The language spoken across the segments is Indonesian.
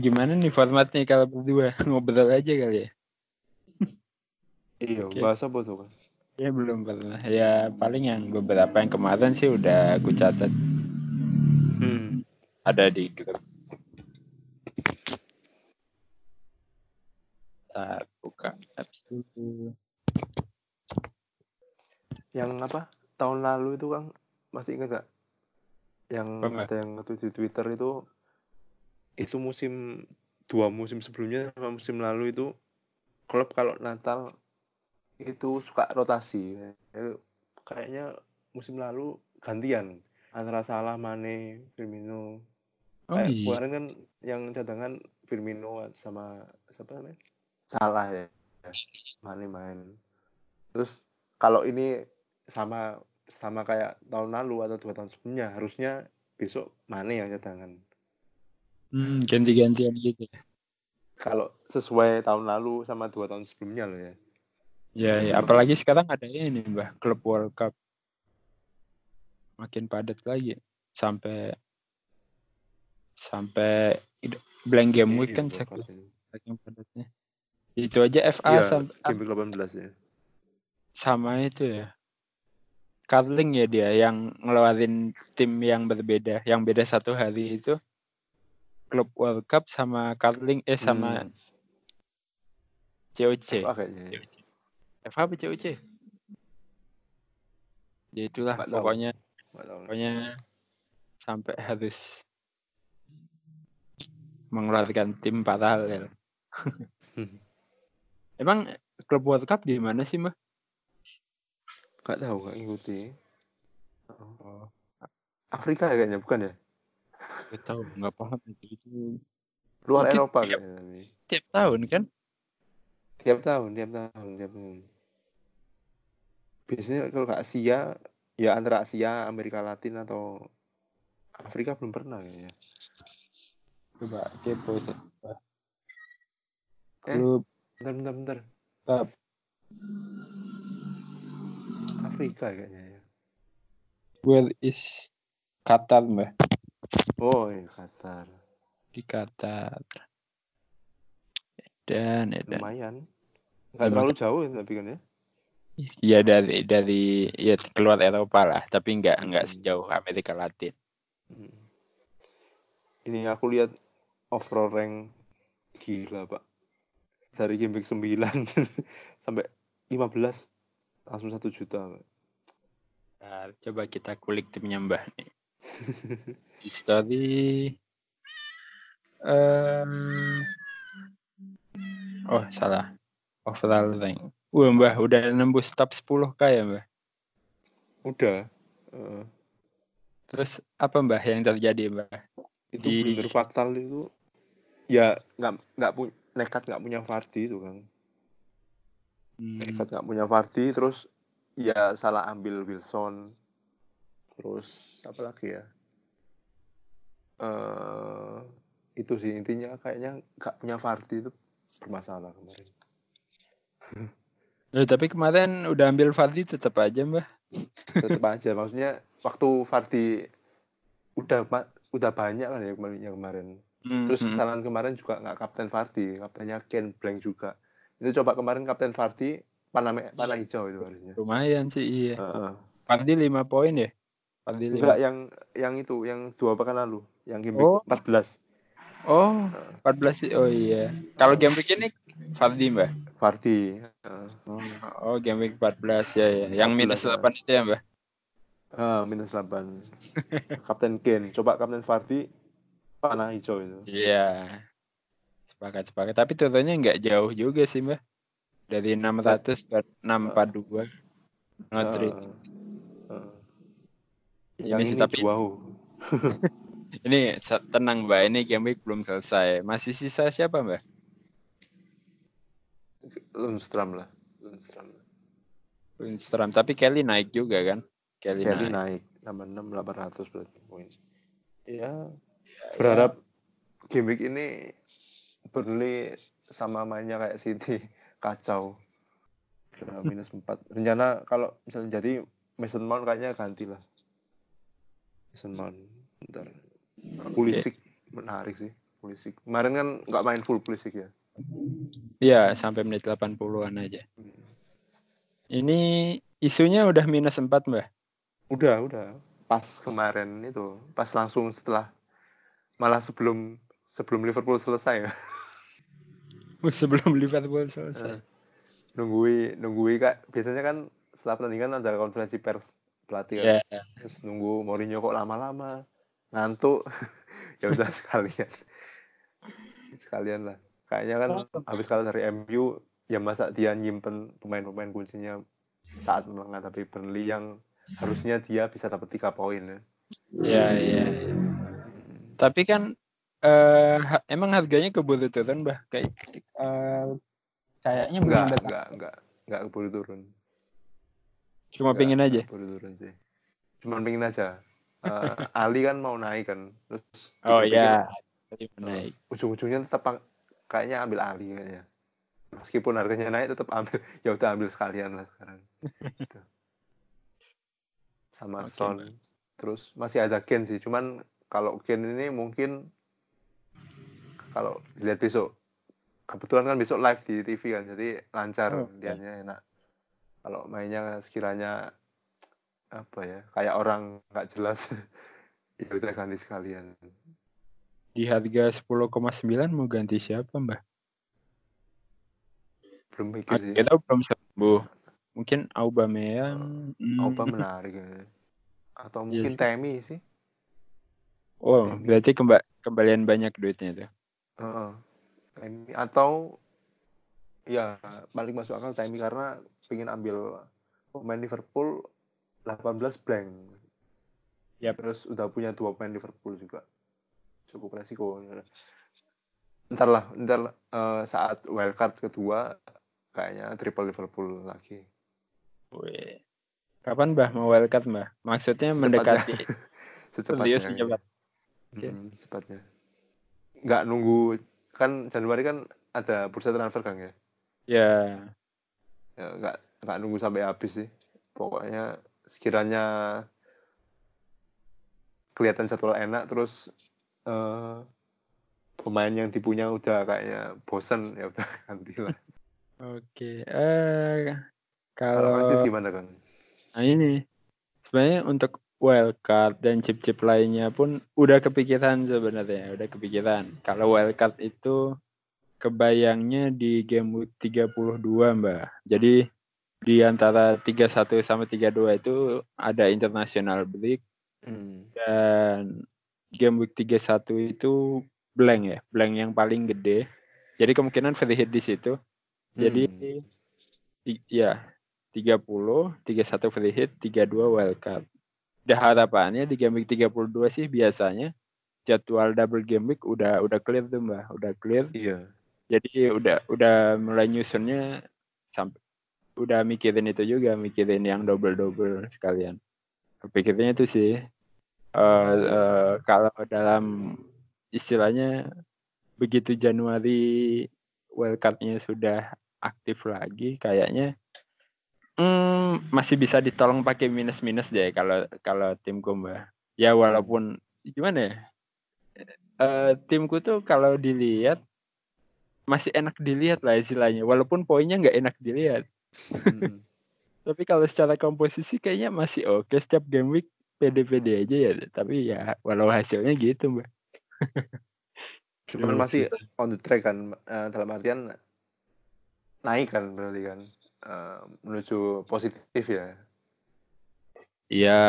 Gimana nih formatnya kalau berdua ngobrol aja kali ya? Iya, Oke. bahasa apa tuh? Ya belum pernah. Ya paling yang beberapa yang kemarin sih udah aku catat Hmm. ada di grup. Ntar buka apps dulu. Yang apa? Tahun lalu itu kan masih ingat gak? Yang Mbak? ada yang nge-tweet di Twitter itu itu musim dua musim sebelumnya sama musim lalu itu klub kalau Natal itu suka rotasi. Eh, Kayaknya musim lalu gantian antara Salah, Mane, Firmino. Oh Kayak iya. kemarin kan yang cadangan Firmino sama siapa namanya? Salah ya. Mane main. Terus kalau ini sama sama kayak tahun lalu atau dua tahun sebelumnya harusnya besok Mane yang cadangan. Hmm, ganti-gantian gitu. ya. Kalau sesuai tahun lalu sama dua tahun sebelumnya loh ya. Ya, ya, apalagi sekarang ada ini Mbah, Klub World Cup. Makin padat lagi sampai sampai blank game week Iya, kan saking, Cup ini. saking padatnya. Itu aja FA Iya, sam- game 18 ya. sama itu ya. Carling ya dia yang ngeluarin tim yang berbeda, yang beda satu hari itu. Klub World Cup sama Carling eh sama Hmm, COC. FA kayaknya ya. FA apa COC? Ya itulah tahu. pokoknya pokoknya sampai harus mengeluarkan tim paralel. Emang klub World Cup di mana sih, Mbak? Nggak tahu, nggak ngikuti. Oh, Afrika ya kayaknya, bukan ya? Gak tahu, nggak paham itu. Luar Mungkin Eropa tiap- kayaknya. ini. tiap tahun kan? Tiap tahun, tiap tahun, tiap tahun. Biasanya kalau ke Asia, ya antara Asia, Amerika Latin atau Afrika belum pernah kayaknya. Coba cepo itu. Eh? Bentar, bentar, bentar. Afrika kayaknya ya. Where is Qatar, Mbak? Oh, iya, Qatar. Di Qatar. Dan, dan. Lumayan. Lumayan. terlalu jauh ya, tapi kan ya. Ya dari dari ya keluar Eropa lah, tapi nggak nggak Hmm. sejauh Amerika Latin. Hmm. Ini aku lihat overall rank gila, Pak. Dari game week 9 sampai 15 langsung satu juta, Pak. Nah, coba kita kulik timnya Mbah nih. History. Em, oh salah. Overall rank. Wah Mbah udah nembus top 10 k ya Mbah. Udah. eh, Terus apa Mbah yang terjadi Mbah? itu Di- blunder fatal itu ya nggak nggak punya nekat nggak punya Vardy itu kan Hmm, nekat nggak punya Vardy terus ya salah ambil Wilson terus apa lagi ya eh itu sih intinya kayaknya nggak punya Vardy itu bermasalah kemarin Loh, tapi kemarin udah ambil Fadli tetap aja Mbah. tetap aja maksudnya waktu Vardy udah udah banyak kan ya kemarin yang kemarin Hmm, terus hmm. kesalahan kemarin juga nggak kapten Vardy kaptennya Ken Blank juga itu coba kemarin kapten Vardy panah panah hijau itu harusnya lumayan sih iya. Fadli 5 poin ya? Fadli 5. enggak yang yang itu yang dua pekan lalu yang game Oh. week 14 Oh, 14 sih. Oh iya. Kalau game week ini Fadli Mbah. Fardi. Uh, Oh, game week 14 ya ya. Yang minus 14, 8 itu ya, Mbak? ah, minus 8. Kapten Kane. Coba Kapten Fardi panah hijau itu. Iya. Sepakat sepakat. Tapi turunnya nggak jauh juga sih, Mbak. Dari 600 ke 642. Not Ah, rich. ah. Ini Yang sih ini tapi. ini tenang, Mbak. Ini game week belum selesai. Masih sisa siapa, Mbak? Lundstram lah. Lundstram. Lundstram. Tapi Kelly naik juga kan? Kelly, Kelly naik. naik 86 800 berarti poin. Ya, berharap game week ini Burnley sama mainnya kayak City kacau. Minus 4. Rencana kalau misalnya jadi Mason Mount kayaknya ganti lah. Mason Mount. Bentar. Pulisic menarik sih. Pulisic. Kemarin kan nggak main full Pulisic ya. Iya, sampai menit 80-an aja. Ini isunya udah minus 4, Mbak. Udah, udah. Pas kemarin itu, pas langsung setelah malah sebelum sebelum Liverpool selesai ya. Sebelum Liverpool selesai. Eh, nunggui nunggui kak biasanya kan setelah pertandingan ada konferensi pers pelatih kan. Ya, terus nunggu Mourinho kok lama-lama ngantuk ya udah sekalian sekalian lah kayaknya kan habis kalah dari MU ya masa dia nyimpen pemain-pemain kuncinya saat menghadapi Burnley yang harusnya dia bisa dapat tiga poin ya. ya, ya. Tapi kan eh ha- emang harganya keburu turun, Mbak. Kayak eh, kayaknya enggak belum enggak enggak enggak keburu turun Cuma Enggak, pengen aja. enggak keburu turun sih cuman pengen aja Eh, Ali kan mau naik kan terus Oh ya, tadi naik. ujung-ujungnya tetap kayaknya ambil Ali kayaknya. Meskipun harganya naik tetap ambil. Ya udah ambil sekalian lah sekarang. Gitu. sama Oke, Son terus masih ada Ken sih cuman kalau Ken ini mungkin kalau dilihat besok kebetulan kan besok live di TV kan jadi lancar Oh, oke. lihatnya enak. Kalau mainnya sekiranya apa ya kayak orang nggak jelas ya udah ganti sekalian Di harga 10,9 mau ganti siapa, Mbak? belum mikir sih Kita belum sembuh. Mungkin Aubameyang. hmm, Opa menarik ya. Atau Iya mungkin sih. Temi sih. Oh, Temi. berarti kemba kembalian banyak duitnya tuh. Heeh. Temi. Atau ya paling masuk akal Temi karena pengen ambil pemain Liverpool 18 blank. Yap. Terus udah punya dua pemain Liverpool juga. Cukup resiko. Ntar lah, ntar lah, eh, saat wildcard kedua kayaknya triple Liverpool lagi. Wih. Kapan Mbah mau wildcard Mbah? Maksudnya Secepatnya. mendekati Secepatnya. serius secepat. Oke. Mm, secepatnya. Nggak nunggu kan Januari kan ada bursa transfer kan ya? Ya, ya nggak nggak nunggu sampai habis sih pokoknya sekiranya kelihatan jadwal enak terus eh, pemain yang dipunya udah kayaknya bosen ya udah ganti lah oke. Eh kalau kalau Francis gimana kan nah ini sebenarnya untuk wildcard dan chip-chip lainnya pun udah kepikiran sebenarnya, udah kepikiran. Kalau wildcard itu kebayangnya di game week 32, Mbak. Jadi di antara 31 sama 32 itu ada international break Hmm. dan game week 31 itu blank ya, blank yang paling gede. Jadi kemungkinan free hit di situ. Jadi Hmm. ya 30, 31 free hit, 32 wildcard. Dah harapannya di game week 32 sih biasanya jadwal double game week udah udah clear tuh Mbak, udah clear. iya Jadi udah udah mulai nyusunnya sampai udah mikirin itu juga, mikirin yang double-double sekalian. Pikirnya itu sih eh eh, kalau dalam istilahnya begitu Januari wildcard-nya sudah aktif lagi kayaknya hmm, masih bisa ditolong pakai minus-minus deh kalau kalau timku Mbak. Ya walaupun gimana ya? Eh timku tuh kalau dilihat masih enak dilihat lah istilahnya walaupun poinnya nggak enak dilihat Hmm. tapi kalau secara komposisi kayaknya masih oke setiap game week pede-pede aja ya tapi ya walau hasilnya gitu mbak cuman masih on the track kan eh, dalam artian naik kan berarti kan uh, menuju positif ya. Iya,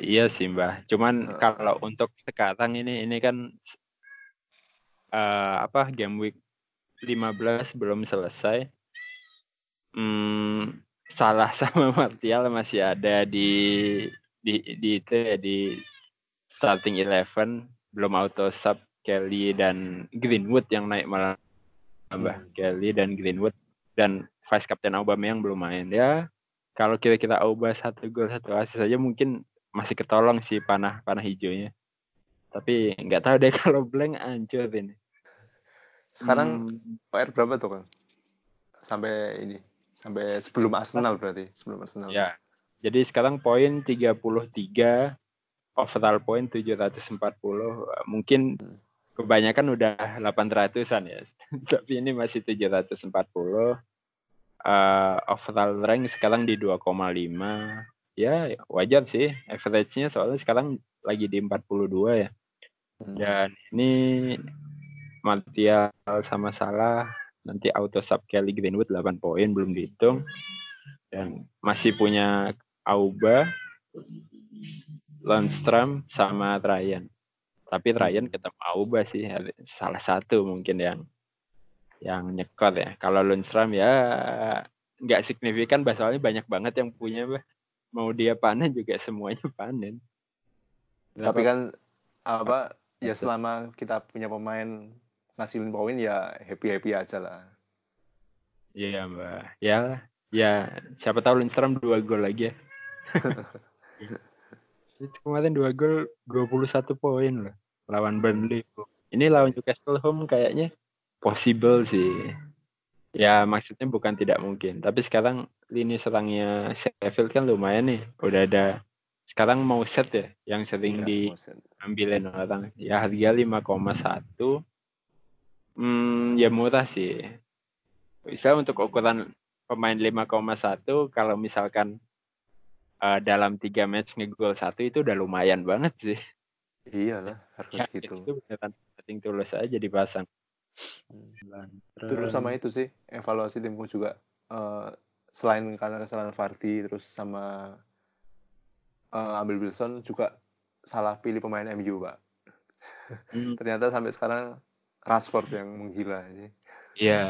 iya sih Mbah. Cuman Uh. kalau untuk sekarang ini ini kan uh, apa game week 15 belum selesai. Hmm, salah sama Martial masih ada di di di itu ya di starting eleven. Belum auto sub Kelly dan Greenwood yang naik malah tambah. Hmm. Kelly dan Greenwood dan vice captain Aubameyang belum main. Ya kalau kira-kira Auba satu gol satu asis saja mungkin masih ketolong sih panah panah hijaunya. Tapi nggak tahu deh kalau blank hancur ini. Sekarang Hmm, PR berapa tuh kan? Sampai ini sampai sebelum Arsenal berarti sebelum Arsenal. ya jadi sekarang poin 33 overall poin 740 mungkin Hmm. kebanyakan udah 800-an ya tapi ini masih 740 uh, overall rank sekarang di 2,5 ya wajar sih average-nya soalnya sekarang lagi di 42 ya Hmm. dan ini Martial sama Salah nanti auto sub Kelly Greenwood 8 poin belum dihitung. Dan masih punya Auba Lundstrom sama Ryan tapi Ryan ketemu Auba sih salah satu mungkin yang yang nyekot ya. Kalau Lundstrom ya nggak signifikan soalnya banyak banget yang punya bah mau dia panen juga semuanya panen. Tapi kan apa ya selama kita punya pemain ngasilin poin ya happy happy aja lah. Iya mbak, ya ya siapa tahu Lindstrom dua gol lagi ya. Itu kemarin dua gol 21 poin loh lawan Burnley. Ini lawan Newcastle home kayaknya possible sih. Ya maksudnya bukan tidak mungkin, tapi sekarang lini serangnya Sheffield kan lumayan nih, udah ada sekarang mau set ya yang sering Iya, di bosen. ambilin orang ya harga 5,1 hmm ya murah sih bisa untuk ukuran pemain 5,1 kalau misalkan eh, dalam tiga match ngegol satu itu udah lumayan banget sih Iyalah harus ya gitu. itu beneran penting tulus aja dipasang Hmm. Terus sama itu sih evaluasi timku juga eh, selain karena kesalahan Vardy terus sama eh, ambil Wilson juga salah pilih pemain MU pak. Hmm, Ternyata sampai sekarang Rashford yang menggila ini. Iya.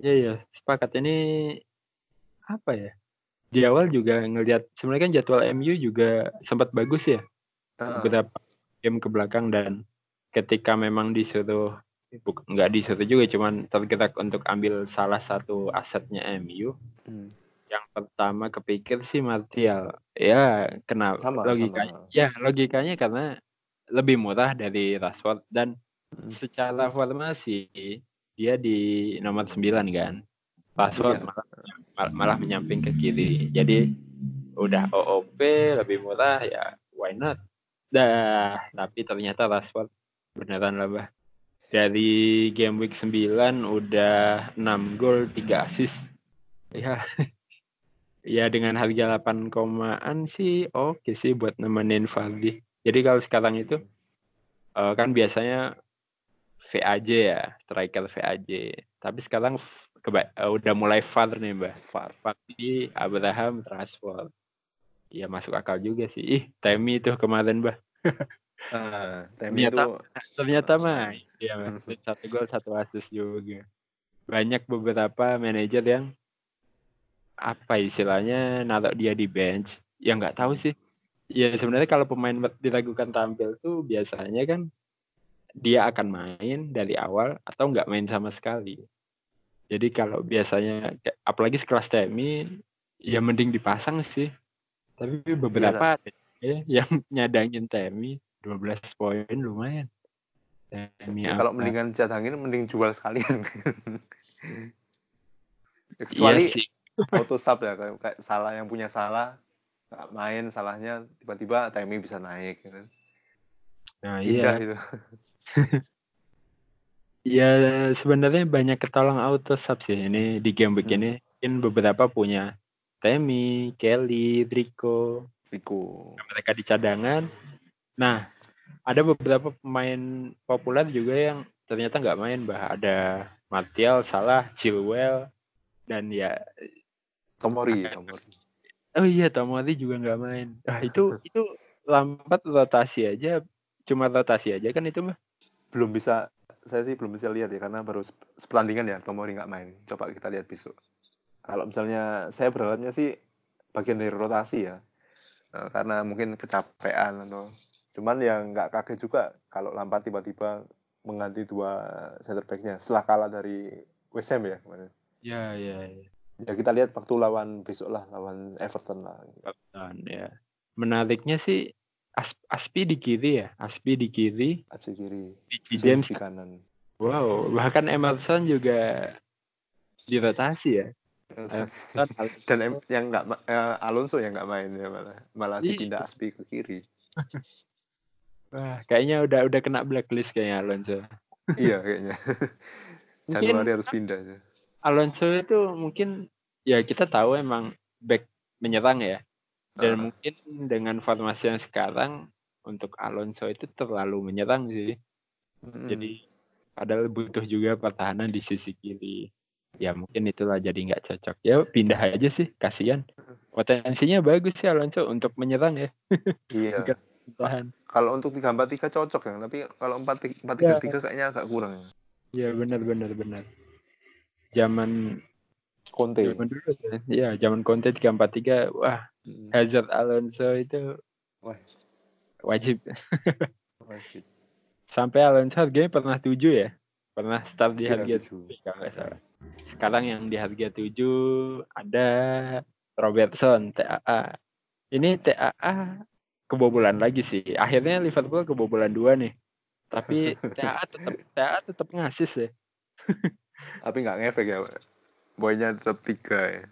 Iya ya, sepakat ini apa ya? Di awal juga ngelihat sebenarnya kan jadwal MU juga sempat bagus ya. Beberapa game ke belakang dan ketika memang disuruh nggak disuruh juga cuman tergerak untuk ambil salah satu asetnya MU Hmm. yang pertama kepikir sih Martial ya kenapa Sama, logikanya sama. ya logikanya karena lebih murah dari Rashford dan. Secara formasi dia di nomor 9 kan. Rashford Iya. malah, mal- malah menyamping ke kiri. Jadi udah OOP lebih murah ya why not? Dah tapi ternyata Rashford beneran lah bah dari game week 9 udah 6 gol 3 assist. Ya. Ya dengan harga 8 komaan sih oke sih buat nemenin Vardy jadi kalau sekarang itu eh, kan biasanya VAJ ya striker VAJ tapi sekarang keba- eh, udah mulai VAR nih mbak. VAR. Vardy Abraham Rashford. Ya masuk akal juga sih. Ih Temi itu kemarin bah Nah, Temi Ternyata- itu ternyata mah ya satu gol satu assist juga. Banyak beberapa manajer yang apa istilahnya naruh dia di bench. Ya nggak tahu sih. Ya sebenarnya kalau pemain diragukan tampil tuh biasanya kan dia akan main dari awal atau nggak main sama sekali jadi kalau biasanya apalagi sekelas Temi ya mending dipasang sih tapi beberapa ada ya yang nyadangin Temi 12 poin lumayan Temi ya, kalau mendingan cadangin mending jual sekalian. Ya, Iya Kecuali sih. auto sub ya kayak, kayak salah yang punya salah nggak main salahnya tiba-tiba Temi bisa naik gitu. Nah, Indah iya. itu. Ya sebenarnya banyak ketolong auto sub sih ini di game Hmm. ini. Mungkin beberapa punya Temi, Kelly, Rico, Rico. mereka di cadangan. Nah, ada beberapa pemain populer juga yang ternyata nggak main, bah. Ada Martial, Salah, Chilwell, dan ya Tomori, Tomori. oh iya Tomori juga nggak main. Ah itu itu lambat rotasi aja, cuma rotasi aja kan itu mah. Belum bisa, saya sih belum bisa lihat ya karena baru sep- sepertandingan ya Tomori nggak main. Coba kita lihat besok. Kalau misalnya saya berharapnya sih bagian dari rotasi ya, Eh, karena mungkin kecapean atau cuman ya nggak kaget juga kalau Lampard tiba-tiba mengganti dua center back-nya setelah kalah dari West Ham ya kemarin. Ya ya. ya. Ya kita lihat waktu lawan besok lah lawan Everton lah. Everton, ya. Menariknya sih As- Aspi di kiri ya, Aspi di kiri, Absi kiri, Vici James di kanan. Wow, bahkan Emerson juga dirotasi ya. Emerson, Dan em- yang nggak eh, Alonso yang nggak main ya malah malah si Iya. pindah Aspi ke kiri. Wah, kayaknya udah udah kena blacklist kayaknya Alonso. iya kayaknya. Mungkin Januari harus pindah. ya. Alonso itu mungkin ya kita tahu emang back menyerang ya. Dan mungkin dengan formasi yang sekarang untuk Alonso itu terlalu menyerang sih. Mm-mm. Jadi padahal butuh juga pertahanan di sisi kiri. Ya mungkin itulah jadi nggak cocok. Ya pindah aja sih, kasihan. Potensinya bagus sih Alonso untuk menyerang ya. iya. Bertahan. Kalau untuk tiga empat tiga cocok ya, tapi kalau empat empat tiga tiga kayaknya agak kurang. ya. Ya benar benar benar. Zaman Conte. zaman dulu ya. Ya, zaman Conte 343 wah Mm. Hazard Alonso itu Wah, wajib. wajib. Sampai Alonso harganya pernah 7 ya. Pernah start di Iya, harga tujuh. 7 kalau nggak salah. Sekarang yang di harga 7 ada Robertson TAA. Ini TAA kebobolan lagi sih. Akhirnya Liverpool kebobolan dua nih. Tapi TAA tetap TAA tetap ngasis ya. Tapi nggak ngefek ya. Boynya tetap tiga ya.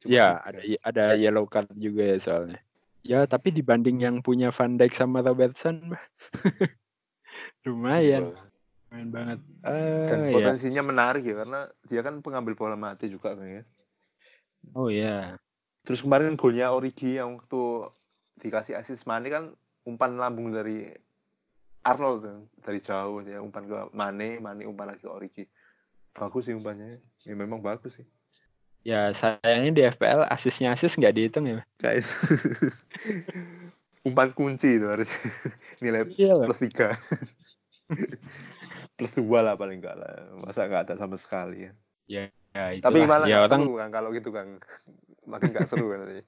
Cuma Ya, tiga. ada ada yellow card juga ya soalnya. Ya, tapi dibanding yang punya Van Dijk sama Robertson, lumayan, lumayan banget. Dan Ah, ya. potensinya menarik ya karena dia kan pengambil bola mati juga kan ya. Oh ya. Terus kemarin golnya Origi yang waktu dikasih asis Mane kan umpan lambung dari Arnold kan, dari jauh ya umpan ke Mane, Mane umpan lagi ke Origi. Bagus sih umpannya. Ya memang bagus sih. Ya, sayangnya di FPL asisnya asis nggak dihitung ya. Guys. umpan kunci itu harus nilai Iya lah. plus tiga. plus dua lah paling enggak lah. Masa nggak ada sama sekali ya. Ya, Tapi itulah. malah ya orang seru kan kalau gitu kan. Makin nggak seru kan nanti.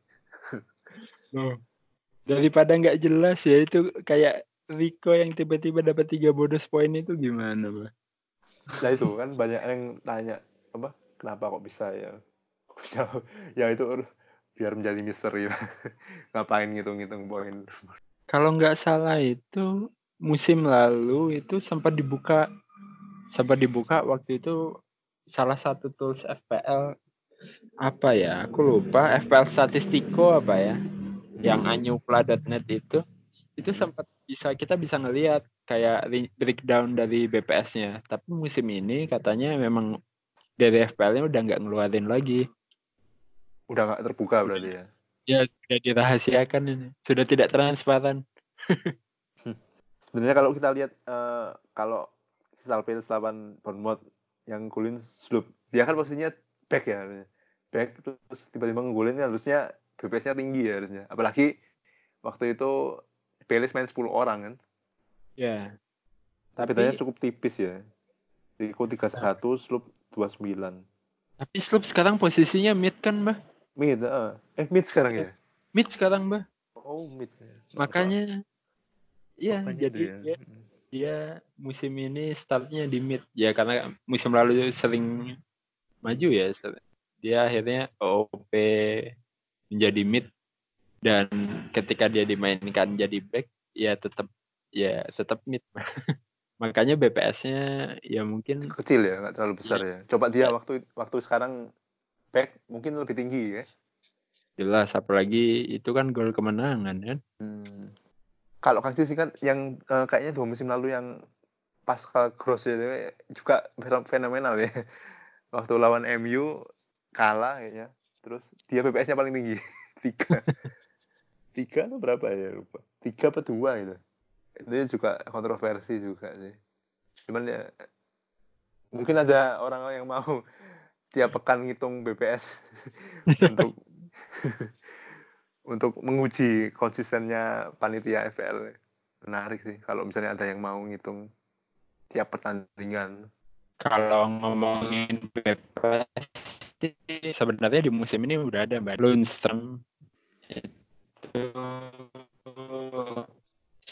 Daripada nggak jelas ya itu kayak Rico yang tiba-tiba dapat tiga bonus poin itu gimana, Pak? Nah itu kan banyak yang tanya apa? Kenapa kok bisa ya? Kok bisa? Ya itu biar menjadi misteri. Ngapain ngitung-ngitung poin? Kalau nggak salah itu musim lalu itu sempat dibuka sempat dibuka waktu itu salah satu tools FPL apa ya? Aku lupa. FPL Statistiko apa ya? Yang anyupla.net itu. Itu sempat bisa kita bisa ngelihat kayak breakdown dari BPS-nya. Tapi musim ini katanya memang dari FPL-nya udah nggak ngeluarin lagi. udah nggak terbuka berarti ya Ya sudah dirahasiakan ini. Sudah tidak transparan. sebenarnya kalau kita lihat eh, kalau Crystal Palace lawan Bournemouth yang golin Sloop dia kan posisinya back ya back terus tiba-tiba ngegolin harusnya BPS-nya tinggi ya harusnya apalagi waktu itu Palace main 10 orang kan Ya. tapi Tapi bedanya cukup tipis ya Rico 31 Sloop 29 tapi Sloop sekarang posisinya mid kan, Mbah? mid eh, eh mid sekarang ya Mid sekarang, Mbah. oh mid ya. Makanya Iya, Makanya jadi itu ya. dia, dia musim ini startnya di mid. Ya karena musim lalu sering maju ya. Dia akhirnya OP menjadi mid dan ketika dia dimainkan jadi back ya tetap ya tetap mid. Makanya BPS-nya ya mungkin kecil ya nggak terlalu besar ya coba dia waktu waktu sekarang back mungkin lebih tinggi ya jelas apalagi itu kan gol kemenangan kan. Hmm. Kalau Kang sih kan yang eh, kayaknya dua musim lalu yang Pascal Gross itu juga fen- fenomenal ya. Waktu lawan MU kalah kayaknya. Terus dia BPS-nya paling tinggi. Tiga. Tiga atau berapa ya lupa. Tiga apa dua gitu. Itu juga kontroversi juga sih. Cuman ya Mungkin ada orang yang mau tiap pekan ngitung BPS untuk untuk menguji konsistennya panitia FPL. Menarik sih kalau misalnya ada yang mau ngitung tiap pertandingan. Kalau ngomongin BPS sebenarnya di musim ini udah ada Mbak Lundstrom itu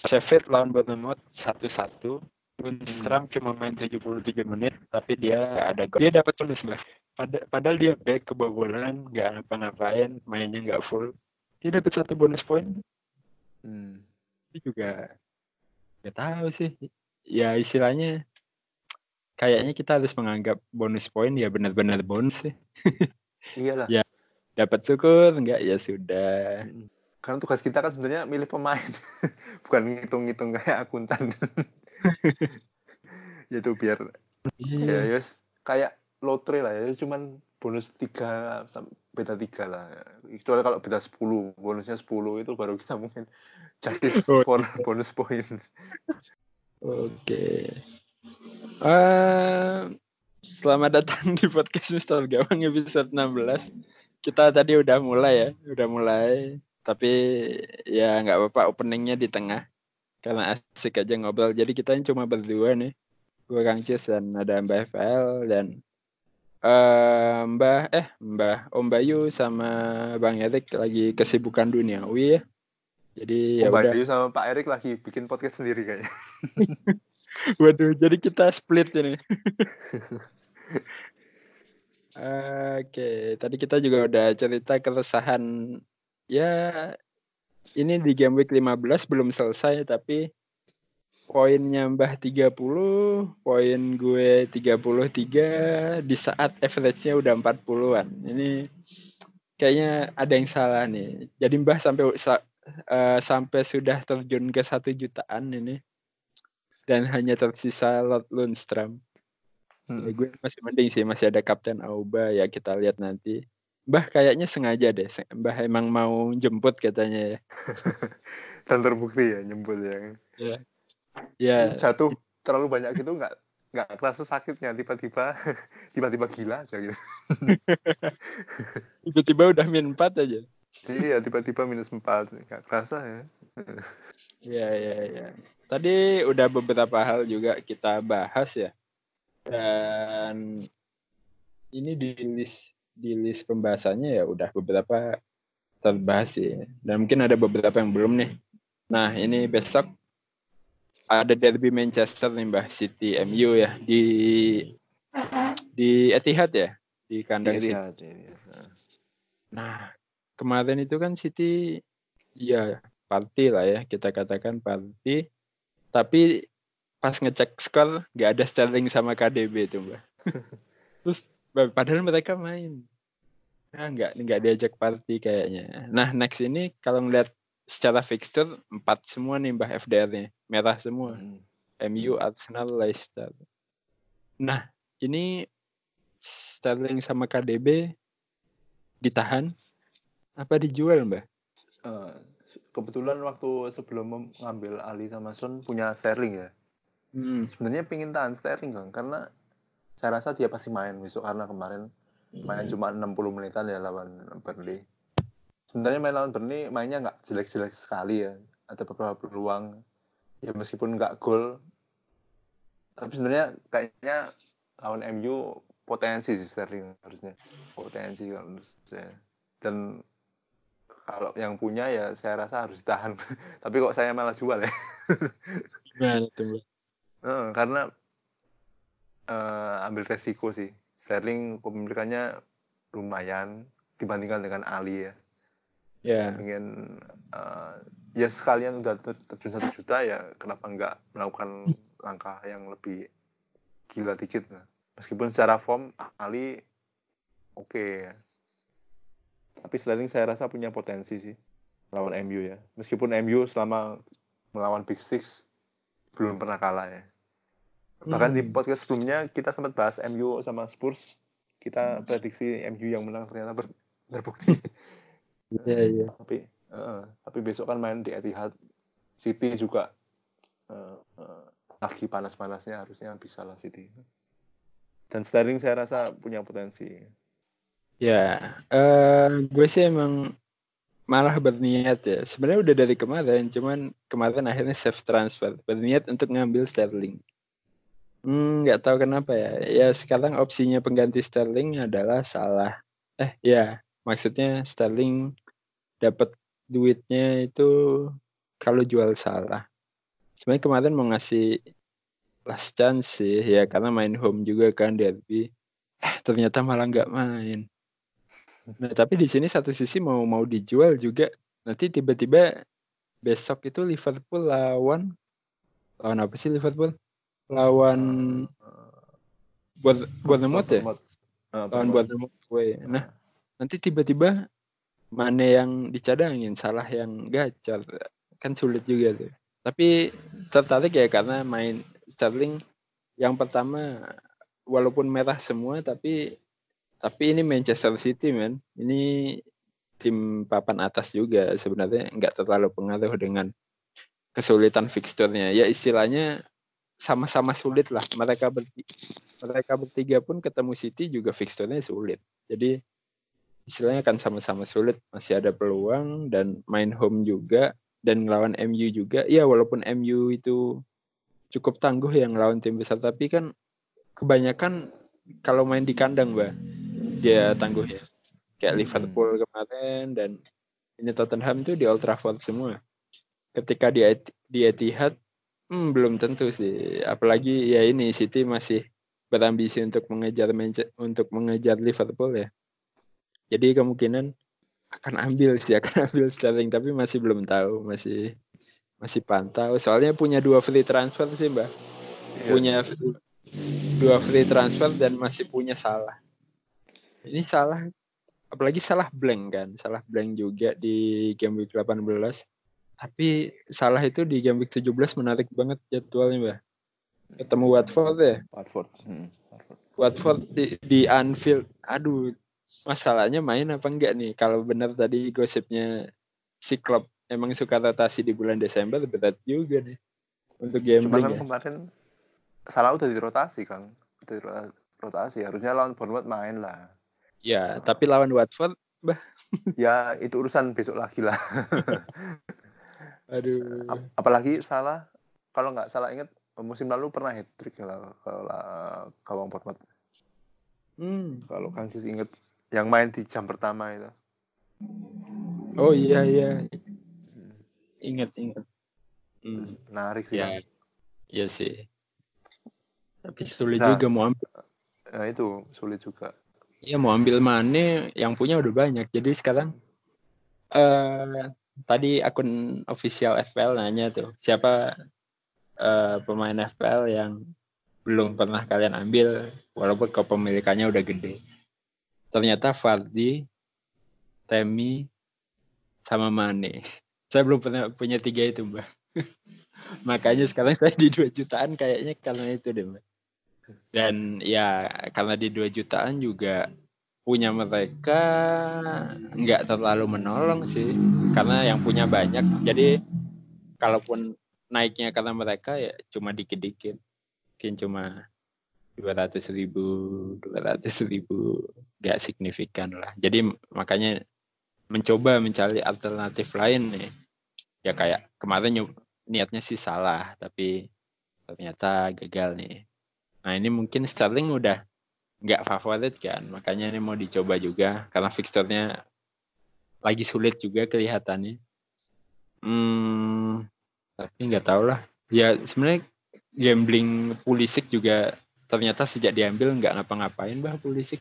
Sheffield lawan Bournemouth satu-satu Lundstrom cuma main 73 menit tapi dia ada gol. Dia dapat bonus Mbak. Pada, padahal dia back kebobolan, nggak apa-ngapain, mainnya nggak full. Dia dapat satu bonus poin. Hmm. Itu juga nggak tahu sih. Ya istilahnya kayaknya kita harus menganggap bonus poin ya benar-benar bonus sih. Iyalah. Ya. Dapat syukur enggak ya sudah. Mm. Karena tugas kita kan sebenarnya milih pemain, bukan ngitung-ngitung kayak akuntan. Yaitu biar ya Iya. yes, kayak lotre lah ya, cuman bonus 3 sampai beta 3 lah. Kecuali kalau beta 10, bonusnya 10 itu baru kita mungkin justice Oh, for bonus point. Oke. Eh, selamat datang di podcast Mister Gawang episode 16. Kita tadi udah mulai ya, udah mulai. Tapi ya nggak apa-apa openingnya di tengah. Karena asik aja ngobrol. Jadi kita ini cuma berdua nih. Gue Kang Cis dan ada Mbah FL dan eh Mbah eh Mbah Om Bayu sama Bang Erik lagi kesibukan duniawi ya. Jadi ya Om. Bayu sama Pak Erik lagi bikin podcast sendiri kayaknya. Waduh, jadi kita split ini. Oke, tadi kita juga udah cerita keresahan ya ini di game week 15 belum selesai tapi poinnya Mbah 30, poin gue 33 di saat average-nya udah 40-an. Ini kayaknya ada yang salah nih. Jadi Mbah sampai sa- eh, sampai sudah terjun ke satu jutaan ini dan hanya tersisa Lord Lundstrom. Hmm. Ya, gue masih mending sih masih ada Kapten Auba ya kita lihat nanti. Mbah kayaknya sengaja deh. Mbah emang mau jemput katanya ya. Dan terbukti ya nyebut ya. Ya, Jatuh terlalu banyak gitu nggak nggak kerasa sakitnya tiba-tiba tiba-tiba gila aja gitu. tiba-tiba udah min 4 aja. Iya tiba-tiba minus 4 nggak kerasa ya. Ya, ya, ya. Tadi udah beberapa hal juga kita bahas ya. Dan ini di list di list pembahasannya ya udah beberapa terbahas sih. Dan mungkin ada beberapa yang belum nih. Nah, ini besok ada derby Manchester nih Mbah City MU ya di di Etihad ya di kandang City. Lihat, lihat. Nah, kemarin itu kan City ya party lah ya, kita katakan party. Tapi pas ngecek skor nggak ada Sterling sama KDB itu, Mbak. Terus padahal mereka main. Nah, nggak nggak diajak party kayaknya. Nah, next ini kalau ngeliat secara fixture empat semua nih Mbah FDR-nya, merah semua. Hmm. MU, Arsenal, Leicester. Nah, ini Sterling sama KDB ditahan apa dijual, Mbak? Eh, kebetulan waktu sebelum mengambil Ali sama Son punya Sterling ya. Hmm. Sebenarnya pingin tahan Sterling kan karena saya rasa dia pasti main besok karena kemarin main cuma 60 menitan ya lawan Burnley. Sebenarnya main lawan Burnley mainnya nggak jelek-jelek sekali ya. Ada beberapa peluang. Ya meskipun nggak gol tapi sebenarnya kayaknya lawan MU potensi sih Sterling harusnya. Potensi kalau menurut saya. Dan kalau yang punya ya saya rasa harus ditahan. Tapi kok saya malah jual ya? Gimana tuh, karena eh, ambil resiko sih. Sterling kepemilikannya lumayan dibandingkan dengan Ali ya. Ya, ingin eh, ya sekalian udah ter- terjun satu juta ya kenapa nggak melakukan langkah yang lebih gila dikit lah. meskipun secara form Ali oke ya. Tapi Sterling saya rasa punya potensi sih lawan MU ya. Meskipun MU selama melawan Big Six belum pernah kalah ya bahkan di Hmm. podcast sebelumnya kita sempat bahas MU sama Spurs kita prediksi MU yang menang ternyata ber- terbukti Iya, iya. tapi eh, tapi besok kan main di Etihad City juga eh, eh, lagi panas-panasnya harusnya bisa lah City Dan Sterling saya rasa punya potensi. Ya, eh gue sih emang malah berniat ya. Sebenarnya udah dari kemarin, cuman kemarin akhirnya safe transfer. Berniat untuk ngambil Sterling. Hmm, nggak tahu kenapa ya. Ya sekarang opsinya pengganti Sterling adalah salah. Eh ya, maksudnya Sterling dapat duitnya itu kalau jual salah. Sebenarnya kemarin mau ngasih last chance sih ya karena main home juga kan derby. Eh, ternyata malah nggak main. Nah tapi di sini satu sisi mau mau dijual juga nanti tiba-tiba besok itu Liverpool lawan lawan apa sih Liverpool lawan buat buat nemot ya? Ah, lawan buat nemot gue nah nanti tiba-tiba mana yang dicadangin salah yang gacor. Kan sulit juga tuh. Tapi tertarik ya karena main Sterling yang pertama walaupun merah semua tapi tapi ini Manchester City men. Ini tim papan atas juga sebenarnya nggak terlalu pengaruh dengan kesulitan fixturnya ya istilahnya sama-sama sulit lah. Mereka bertiga, mereka bertiga pun ketemu City juga fixturnya sulit. Jadi istilahnya kan sama-sama sulit. Masih ada peluang dan main home juga dan ngelawan MU juga. Ya walaupun MU itu cukup tangguh yang ngelawan tim besar tapi kan kebanyakan kalau main di kandang mbak dia tangguh ya. Kayak Liverpool kemarin dan ini Tottenham itu di Old Trafford semua. Ketika di di Etihad hmm, belum tentu sih. Apalagi ya ini City masih berambisi untuk mengejar untuk mengejar Liverpool ya. Jadi kemungkinan akan ambil sih akan ambil Sterling tapi masih belum tahu masih masih pantau. Soalnya punya dua free transfer sih mbak. Iya. punya dua free transfer dan masih punya salah. Ini salah apalagi salah blank kan. Salah blank juga di game week 18 tapi salah itu di game week 17 menarik banget jadwalnya mbak ketemu Watford ya Watford. Hmm, Watford. Di, di Anfield aduh masalahnya main apa enggak nih kalau benar tadi gosipnya si klub emang suka rotasi di bulan Desember berat juga nih untuk Cuma gambling kan ya. kemarin salah udah dirotasi kan. Udah dirotasi. Harusnya lawan Bournemouth main lah. ya tapi lawan Watford Ya itu urusan besok lagi lah. aduh Ap- Apalagi salah kalau nggak salah ingat musim lalu pernah hat trick lah kalau gawang Bournemouth. hmm. Kalau Kang Sis inget yang main di jam pertama itu. oh iya iya ingat ingat hmm. Menarik sih. ya Bang. iya sih tapi sulit Nah. juga mau ambil Nah, itu sulit juga. Iya mau ambil Mane yang punya udah banyak. Jadi sekarang eh tadi akun official FPL nanya tuh siapa eh, pemain FPL yang belum pernah kalian ambil walaupun kepemilikannya udah gede. Ternyata Fardi, Temi, sama Mane. Saya belum pernah punya tiga itu mbak. Makanya sekarang saya di 2 jutaan kayaknya karena itu deh mbak. Dan ya karena di 2 jutaan juga punya mereka nggak terlalu menolong sih karena yang punya banyak. Jadi kalaupun naiknya karena mereka ya cuma dikit-dikit. Mungkin cuma dua ratus ribu dua ratus ribu nggak signifikan lah. Jadi makanya mencoba mencari alternatif lain nih. Ya kayak kemarin niatnya sih salah tapi ternyata gagal nih. Nah ini mungkin Sterling udah nggak favorit kan. Makanya ini mau dicoba juga karena fixturnya lagi sulit juga kelihatannya. Hmm tapi nggak tahu lah. Ya sebenarnya gambling Pulisic juga ternyata sejak diambil nggak ngapa-ngapain bah Pulisic.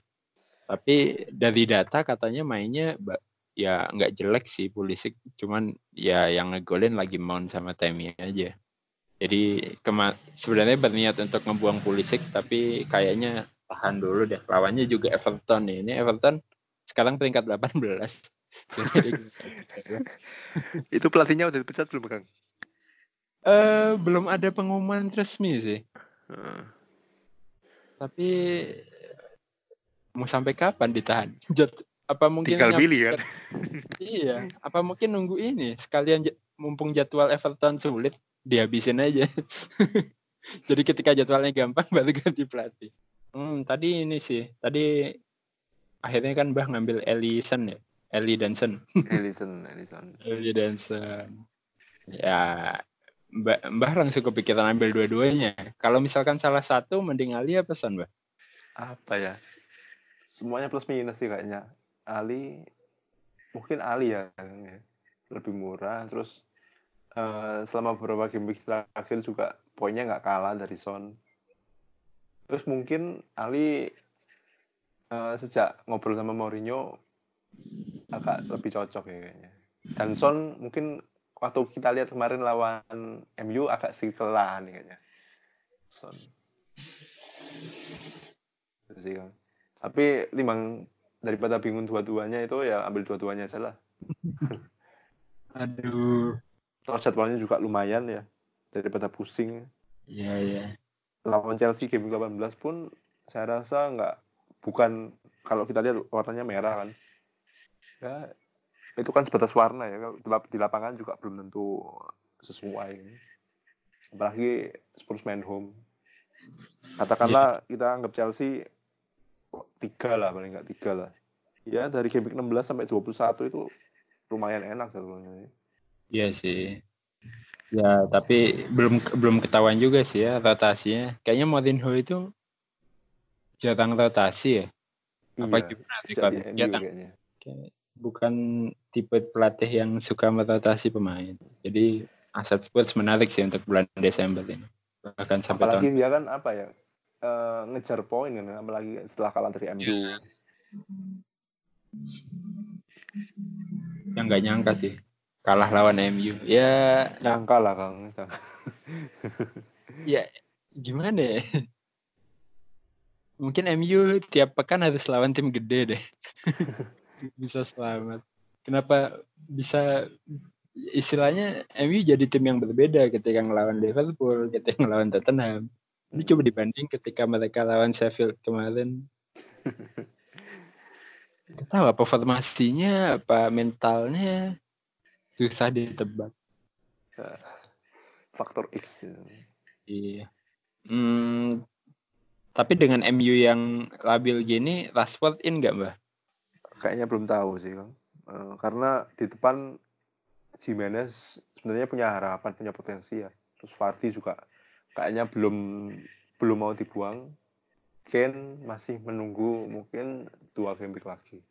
Tapi dari data katanya mainnya ya nggak jelek sih Pulisic. Cuman ya yang ngegolin lagi Mount sama Temi aja. Jadi kema sebenarnya berniat untuk ngebuang Pulisic tapi kayaknya tahan dulu deh. Lawannya juga Everton nih. Ini Everton sekarang peringkat 18 Jadi, Itu pelatihnya udah dipecat belum, Kang? eh belum ada pengumuman resmi sih. Heeh. tapi mau sampai kapan ditahan? Apa mungkin Tinggal pilih kan? iya. Apa mungkin nunggu ini? Sekalian mumpung jadwal Everton sulit dihabisin aja. Jadi ketika jadwalnya gampang baru ganti pelatih Hmm, tadi ini sih. Tadi akhirnya kan Mbah ngambil Ellison ya. Ellie Danson. Ellison, Ellison. Ellie Danson. Ya, Mbah, Mbah langsung kepikiran ambil dua-duanya. Kalau misalkan salah satu, mending Ali apa Son, Mbah? Apa ya? Semuanya plus minus sih kayaknya. Ali, mungkin Ali ya. Lebih murah. Terus eh, selama beberapa game week terakhir juga poinnya nggak kalah dari Son. Terus mungkin Ali eh, sejak ngobrol sama Mourinho agak lebih cocok ya kayaknya. Dan Son mungkin waktu kita lihat kemarin lawan MU agak sedikit kelelahan kayaknya. Son. Itu sih, Kang. Tapi limbang daripada bingung dua-duanya itu ya ambil dua-duanya aja lah. Aduh. Toh jadwalnya juga lumayan ya daripada pusing. Iya, iya. Lawan Chelsea game 18 pun saya rasa nggak bukan kalau kita lihat warnanya merah kan. Ya itu kan sebatas warna ya. Kalau di lap- Di lapangan juga belum tentu sesuai. Apalagi Spurs main home. Katakanlah kita anggap Chelsea tiga lah paling nggak tiga lah. Ya dari game week 16 sampai 21 itu lumayan enak jadwalnya. Iya sih. Ya, tapi belum belum ketahuan juga sih ya rotasinya. Kayaknya Mourinho itu jarang rotasi ya. Apa Iya, gimana Ricardo? MU Jarang. bukan tipe pelatih yang suka merotasi pemain. Jadi aset Spurs menarik sih untuk bulan Desember ini. Bahkan sampai apalagi tahun dia kan apa ya eh, ngejar poin kan apalagi setelah kalah dari MU yang nggak nyangka sih kalah lawan MU. Ya, nyangka lah kang ya gimana ya? Mungkin MU tiap pekan harus lawan tim gede deh. bisa selamat. Kenapa bisa istilahnya MU jadi tim yang berbeda ketika ngelawan Liverpool, ketika ngelawan Tottenham. Ini coba dibanding ketika mereka lawan Sheffield kemarin. Gak tahu apa formasinya, apa mentalnya susah ditebak. faktor X ya. Iya. Hmm, tapi dengan MU yang labil gini, Rashford in nggak mbak? kayaknya belum tahu sih kang Eh, karena di depan Jimenez sebenarnya punya harapan punya potensi ya terus Vardy juga kayaknya belum belum mau dibuang Kane masih menunggu mungkin dua game lagi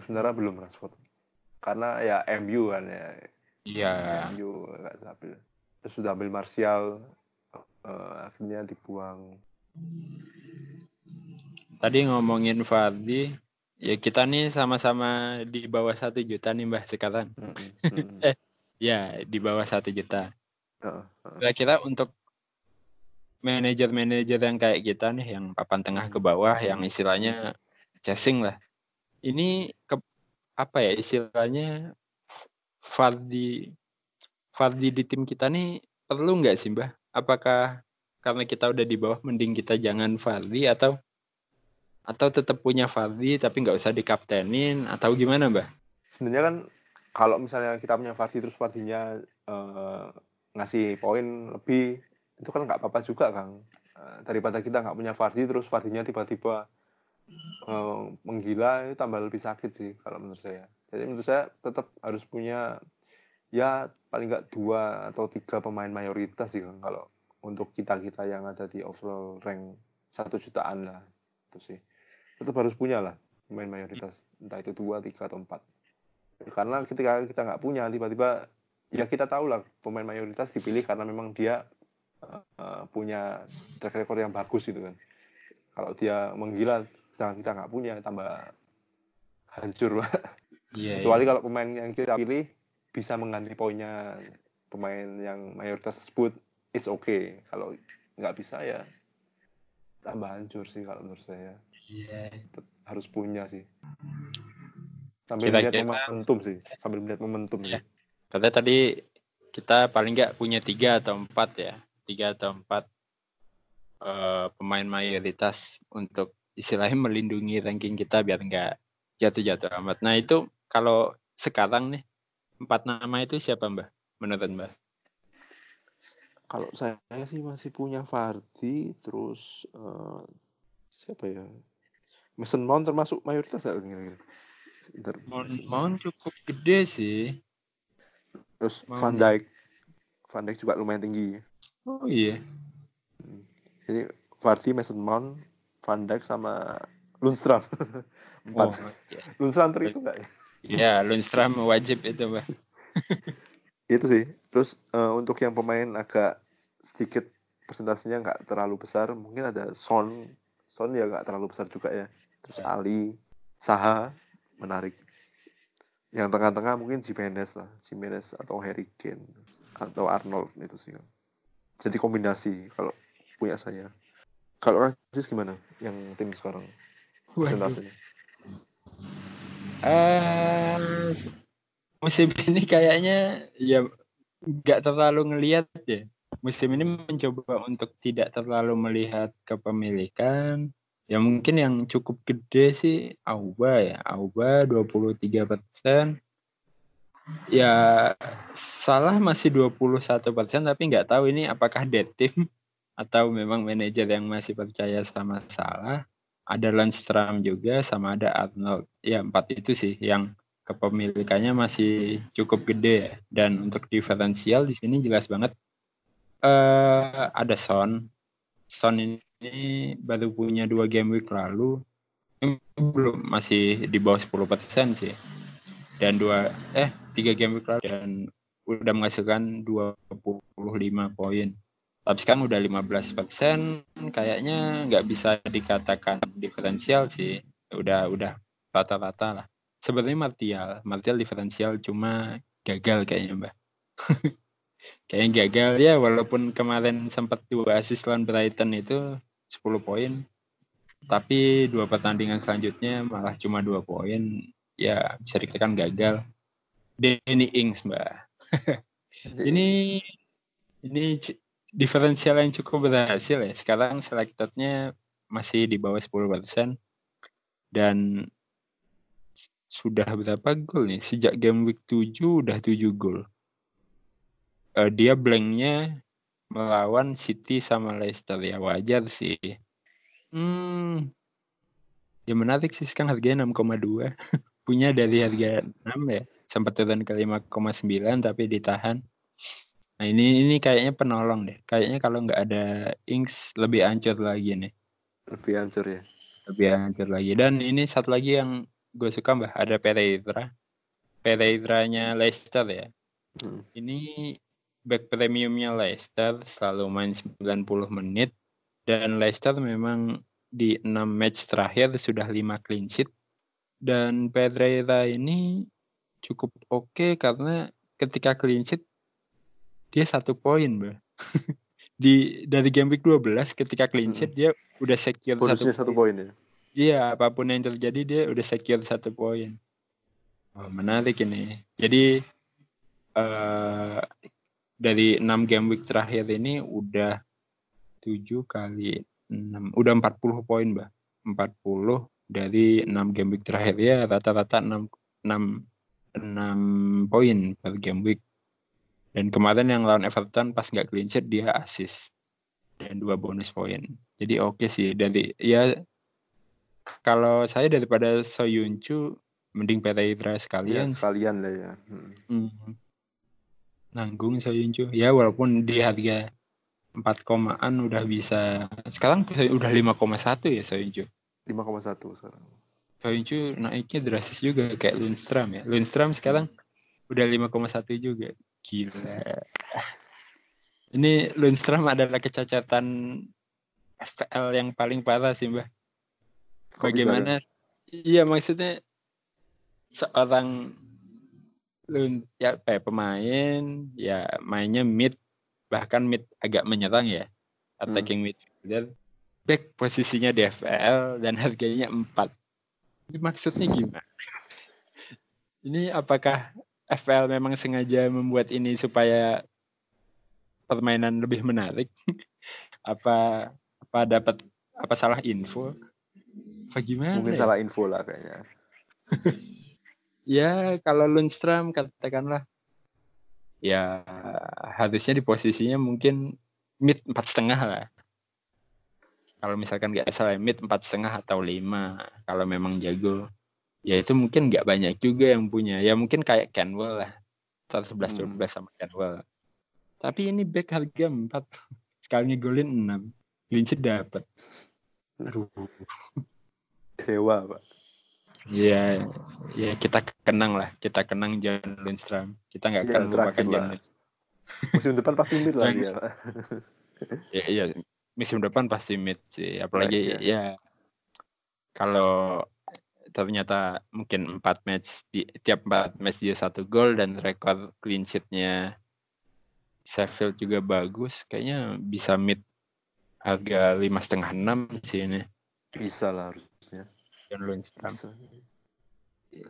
sebenarnya belum Rashford karena ya MU kan ya Iya. MU nggak stabil terus sudah ambil Martial eh, akhirnya dibuang Tadi ngomongin Vardy, ya kita nih sama-sama di bawah satu juta nih mbak sekarang. Mm-mm. Eh. Ya di bawah satu juta. Heeh, heeh. Kira-kira untuk manajer-manajer yang kayak kita nih, yang papan tengah ke bawah, yang istilahnya chasing lah. Ini ke, apa ya istilahnya Fardi Fardi di tim kita nih perlu nggak sih mbah? Apakah karena kita udah di bawah mending kita jangan Fardi atau atau tetap punya Fardi tapi nggak usah dikaptenin atau gimana mbah? sebenarnya kan kalau misalnya kita punya Vardy terus Vardy-nya eh, ngasih poin lebih itu kan nggak apa-apa juga kang Eh, daripada kita nggak punya Vardy terus Vardy-nya tiba-tiba eh, menggila itu tambah lebih sakit sih kalau menurut saya. Jadi menurut saya tetap harus punya ya paling nggak dua atau tiga pemain mayoritas sih kang kalau untuk kita kita yang ada di overall rank satu jutaan lah itu sih. Tetap harus punya lah pemain mayoritas. Entah itu dua tiga atau empat. Karena ketika kita nggak punya tiba-tiba ya kita tahu lah pemain mayoritas dipilih karena memang dia eh, punya track record yang bagus gitu kan. Kalau dia menggila sedangkan kita nggak punya tambah hancur Pak. Iya. kecuali kalau pemain yang kita pilih bisa mengganti poinnya pemain yang mayoritas tersebut is okay kalau nggak bisa ya tambah hancur sih kalau menurut saya Iya. harus punya sih sambil melihat Kira-kira- momentum sih sambil melihat momentum Iya. sih Karena tadi kita paling nggak punya tiga atau empat ya, tiga atau empat eh, pemain mayoritas untuk istilahnya melindungi ranking kita biar nggak jatuh-jatuh amat. Nah itu kalau sekarang nih empat nama itu siapa mbak? Menurut mbak? kalau saya sih masih punya Vardy terus eh, siapa ya Mason Mount termasuk mayoritas nggak kira-kira. Mount, cukup gede sih. terus Mount Van. Dijk Van Dijk juga lumayan tinggi Oh iya. jadi Vardy Mason Mount Van Dijk sama Lundstram empat. Oh, iya. Lundstram itu nggak ya? Ya, Lundstram wajib itu, Mbak. itu sih. Terus eh, untuk yang pemain agak sedikit persentasenya nggak terlalu besar mungkin ada Son. Son ya nggak terlalu besar juga ya. Terus Ya. Ali Saha menarik. Yang tengah-tengah mungkin Jimenez lah. Jimenez atau Harry Kane atau Arnold itu sih jadi kombinasi kalau punya saya kalau Rancis gimana yang tim sekarang Waduh. persentasenya Eh, musim ini kayaknya ya nggak terlalu ngelihat ya. Musim ini mencoba untuk tidak terlalu melihat kepemilikan. Ya mungkin yang cukup gede sih Auba ya. Auba 23 persen. Ya salah masih 21 persen tapi nggak tahu ini apakah dead team atau memang manajer yang masih percaya sama Salah. Ada Lundstram juga sama ada Arnold. Ya empat itu sih yang kepemilikannya masih cukup gede ya. Dan untuk diferensial di sini jelas banget eh ada Son. Son ini baru punya dua game week lalu. Belum masih di bawah 10% sih. Dan dua eh tiga game week lalu dan udah menghasilkan 25 poin. Tapi sekarang udah 15% kayaknya nggak bisa dikatakan diferensial sih. Udah udah rata-rata lah. Sebenarnya Martial, Martial diferensial cuma gagal kayaknya, Mbak. kayaknya gagal ya walaupun kemarin sempat dua assist lawan Brighton itu 10 poin. Tapi dua pertandingan selanjutnya malah cuma dua poin. Ya bisa dikatakan gagal. Danny Ings, Mbak. ini ini diferensial yang cukup berhasil ya. Sekarang selectednya masih di bawah 10% dan sudah berapa gol nih? Sejak game week 7 udah 7 gol. Eh, dia blanknya melawan City sama Leicester ya wajar sih. Hmm, ya menarik sih sekarang harganya 6,2. Punya dari harga 6 ya. Sempat turun ke 5,9 tapi ditahan. Nah ini ini kayaknya penolong deh. Kayaknya kalau nggak ada Ings lebih hancur lagi nih. lebih hancur ya Lebih hancur lagi. Dan ini satu lagi yang gue suka mbah ada Pereira. Pereiranya Leicester ya. Hmm. Ini back premiumnya Leicester selalu main 90 menit dan Leicester memang di 6 match terakhir sudah 5 clean sheet dan Pereira ini cukup oke karena ketika clean sheet dia satu poin, Mbak. di dari game week 12 ketika clean sheet dia udah secure bonusnya satu poin. poin ya Iya, apa pun yang terjadi dia udah secure satu poin. Oh, menarik ini. Jadi eh dari 6 game week terakhir ini udah 7 kali 6, udah 40 poin, Mbak. 40 dari 6 game week terakhir ya rata-rata 6 6 6 poin per game week. Dan kemarin yang lawan Everton pas nggak clean sheet dia assist. Dan dua bonus poin. Jadi oke sih. Dari ya kalau saya daripada Soyuncu mending Pereira ya sekalian sekalian lah ya. Hmm. Hmm. nanggung Soyuncu. Ya walaupun di harga 4 komaan udah bisa sekarang udah 5,1 ya Soyuncu. 5,1 sekarang. Soyuncu naiknya drastis juga kayak Lundstram ya. Lundstram sekarang udah 5,1 juga gila. Ini Lundstram adalah kecacatan FPL yang paling parah sih mbak ya? bagaimana? Iya maksudnya seorang lun ya ya, pemain ya mainnya mid bahkan mid agak menyerang ya attacking midfielder. Back posisinya di FPL dan harganya 4 ini maksudnya gimana? Ini apakah FPL memang sengaja membuat ini supaya permainan lebih menarik. Apa apa dapat apa salah info? Apa gimana mungkin ya? salah info lah kayaknya. Ya, kalau Lundstram katakanlah. Ya harusnya di posisinya mungkin mid empat setengah lah. kalau misalkan nggak salah mid empat setengah atau lima kalau memang jago ya itu mungkin nggak banyak juga yang punya. Ya mungkin kayak Canwell lah. 11 Hmm. 12 sama Canwell tapi ini back harga 4 sekali ngegolin 6 clean sheet dapat aduh. Dewa, Pak. ya ya kita kenang lah. Kita kenang John Lundstrom kita nggak Iya, akan terakhir John Musim depan pasti mid lah dia, Pak. ya, iya. Musim depan pasti mid sih. Apalagi Iya, ya kalau ternyata mungkin empat match di tiap empat match dia satu gol dan rekor clean sheetnya Sheffield juga bagus kayaknya bisa mid harga lima setengah enam sih ini Bisa lah harusnya. John Lundstrom Bisa.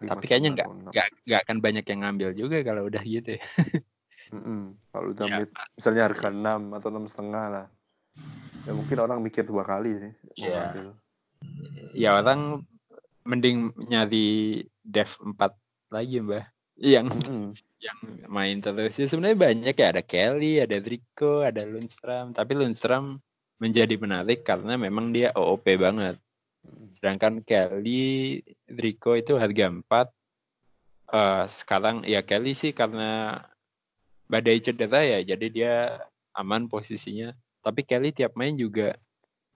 tapi kayaknya nggak enam. nggak akan banyak yang ngambil juga kalau udah gitu ya. Kalau udah Ya. mid, misalnya harga 6 atau enam setengah lah. Ya mungkin orang mikir dua kali sih. Iya. ngambil. ya orang mending nyari dev 4 lagi mbak yang Mm-mm. yang main terus. Ya sebenarnya banyak ya. Ada Kelly ada Rico ada Lundstrom tapi Lundstrom menjadi menarik karena memang dia OOP banget. Sedangkan Kelly Rico itu harga 4 Eh sekarang ya Kelly sih karena badai cedera ya jadi dia aman posisinya. Tapi Kelly tiap main juga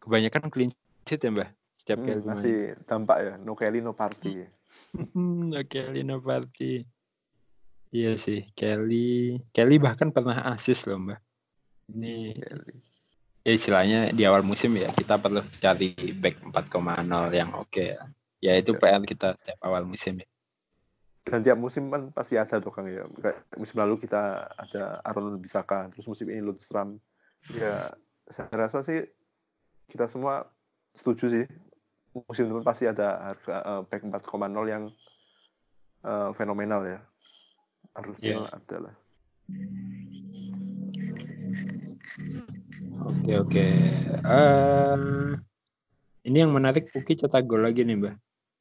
kebanyakan clean sheet ya mbak setiap Hmm, main. masih dampak ya. No Kelly, no party. Hmm, Kelly no party. Iya sih, Kelly. Kelly bahkan pernah asis loh, Mbak. Ini Kelly. ya istilahnya di awal musim ya kita perlu cari back 4,0 yang oke ya. Ya itu Ya. PR kita setiap awal musim ya. Dan tiap musim kan pasti ada tuh Kang ya. Kayak musim lalu kita ada Aaron Bisaka, terus musim ini Lundstrom. Ya, saya rasa sih kita semua setuju sih. Musim depan pasti ada harga eh, back 4,0 yang eh, fenomenal ya. Harusnya ada lah. Oke oke. Eh, ini yang menarik Puki cetak gol lagi nih, Mbak.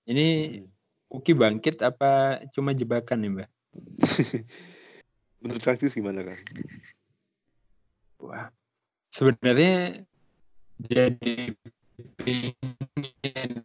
Ini Puki bangkit apa cuma jebakan nih, Mbak? Menurut Cis gimana Kang? Wah, sebenarnya jadi pingin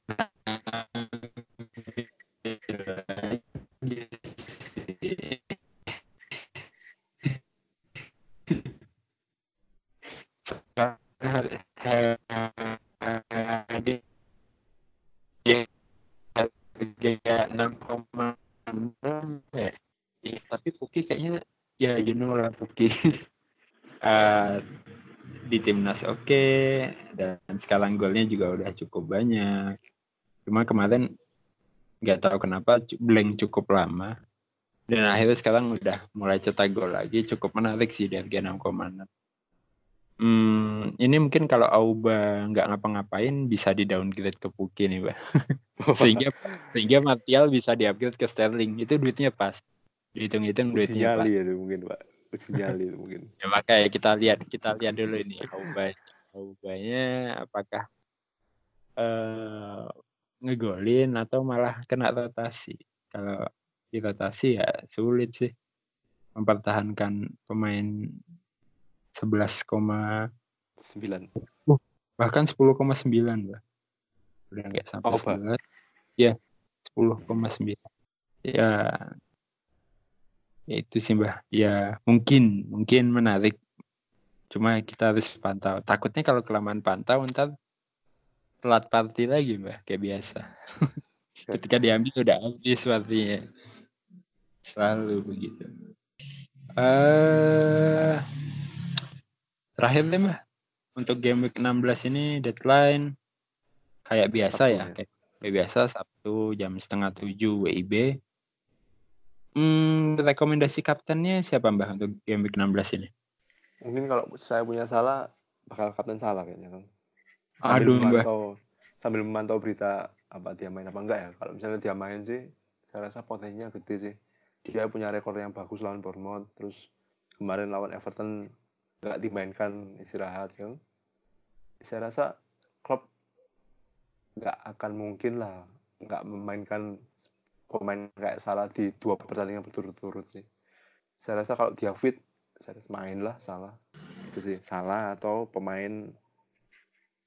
enam koma enam ya. Tapi Puki kayaknya ya you know lah Puki Eh, di timnas oke dan sekarang golnya juga udah cukup banyak cuma kemarin nggak tahu kenapa blank cukup lama dan akhirnya sekarang udah mulai cetak gol lagi cukup menarik sih di harga 6,6 Hmm, ini mungkin kalau Auba nggak ngapa-ngapain bisa di downgrade ke Puki nih, Mbak. Sehingga sehingga Martial bisa di upgrade ke Sterling. Itu duitnya pas. Dihitung-hitung duitnya pas. ya mungkin Pak. Uji nyali mungkin. Ya makanya kita lihat kita lihat dulu ini Auba Aubanya apakah eh ngegolin atau malah kena rotasi. Kalau di rotasi ya sulit sih mempertahankan pemain 11, Sembilan. bahkan 10,9 Mbak. Udah nggak sampai Auba. 11. Ya, 10,9. Ya ya itu sih Mbak. Ya mungkin mungkin menarik. Cuma kita harus pantau. Takutnya kalau kelamaan pantau ntar telat party lagi Mbak kayak biasa. Ketika diambil udah habis partinya. Selalu begitu. Eh terakhir deh Mbak. Untuk game week 16 ini deadline kayak biasa Sabtu ya, ya. kayak, kayak biasa Sabtu jam setengah tujuh WIB. Hmm, rekomendasi kaptennya siapa Mbak untuk game week 16 ini? Mungkin kalau saya punya salah bakal kapten salah kayaknya kan. Aduh, Mbak. memantau, sambil memantau berita apa dia main apa enggak ya. Kalau misalnya dia main sih, saya rasa potensinya gede sih. Dia punya rekor yang bagus lawan Bournemouth, terus kemarin lawan Everton nggak dimainkan istirahat kan. Saya rasa Klopp nggak akan mungkin lah nggak memainkan pemain kayak salah di dua pertandingan berturut-turut sih. Saya rasa kalau dia fit, saya main lah salah. Itu sih salah atau pemain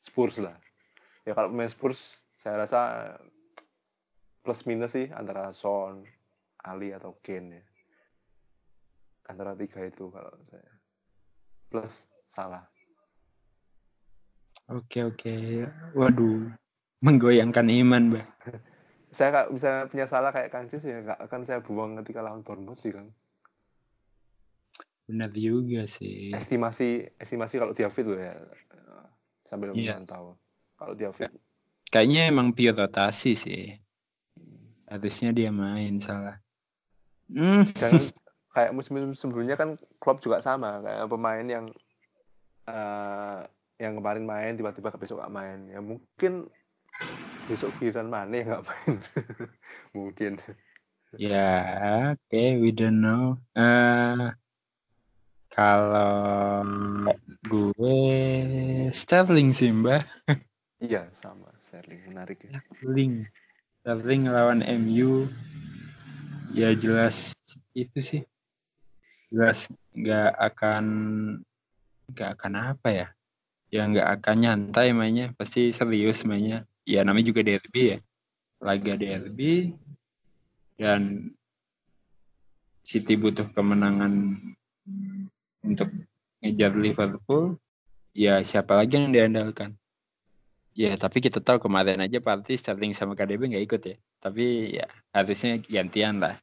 Spurs lah. ya kalau pemain Spurs saya rasa plus minus sih antara Son, Ali atau Kane ya. Antara tiga itu kalau saya. Plus salah. Oke oke. Waduh, menggoyangkan iman, Mbak. Saya nggak bisa punya salah kayak Kancis ya nggak akan saya buang ketika lawan Bournemouth sih kan. Benar juga sih. Estimasi estimasi kalau dia fit loh ya sambil Iya. memantau. Kalau dia fit. Kayaknya emang pure rotasi sih. Harusnya dia main salah. Hmm. Dan kayak musim-musim sebelumnya kan Klopp juga sama kayak pemain yang eh, yang kemarin main tiba-tiba besok gak main ya mungkin besok giliran mana yang nggak main mungkin Ya, oke, we don't know. Eh, kalau gue Sterling sih, Mbak. iya sama Sterling menarik ya Sterling. Sterling lawan MU. Ya jelas itu sih. Jelas nggak akan nggak akan apa ya? Ya nggak akan nyantai mainnya, pasti serius mainnya. Ya namanya juga derby ya. Laga derby dan City butuh kemenangan untuk ngejar Liverpool. Ya siapa lagi yang diandalkan? Ya tapi kita tahu kemarin aja Party Sterling sama KDB nggak ikut ya. Tapi ya harusnya gantian lah.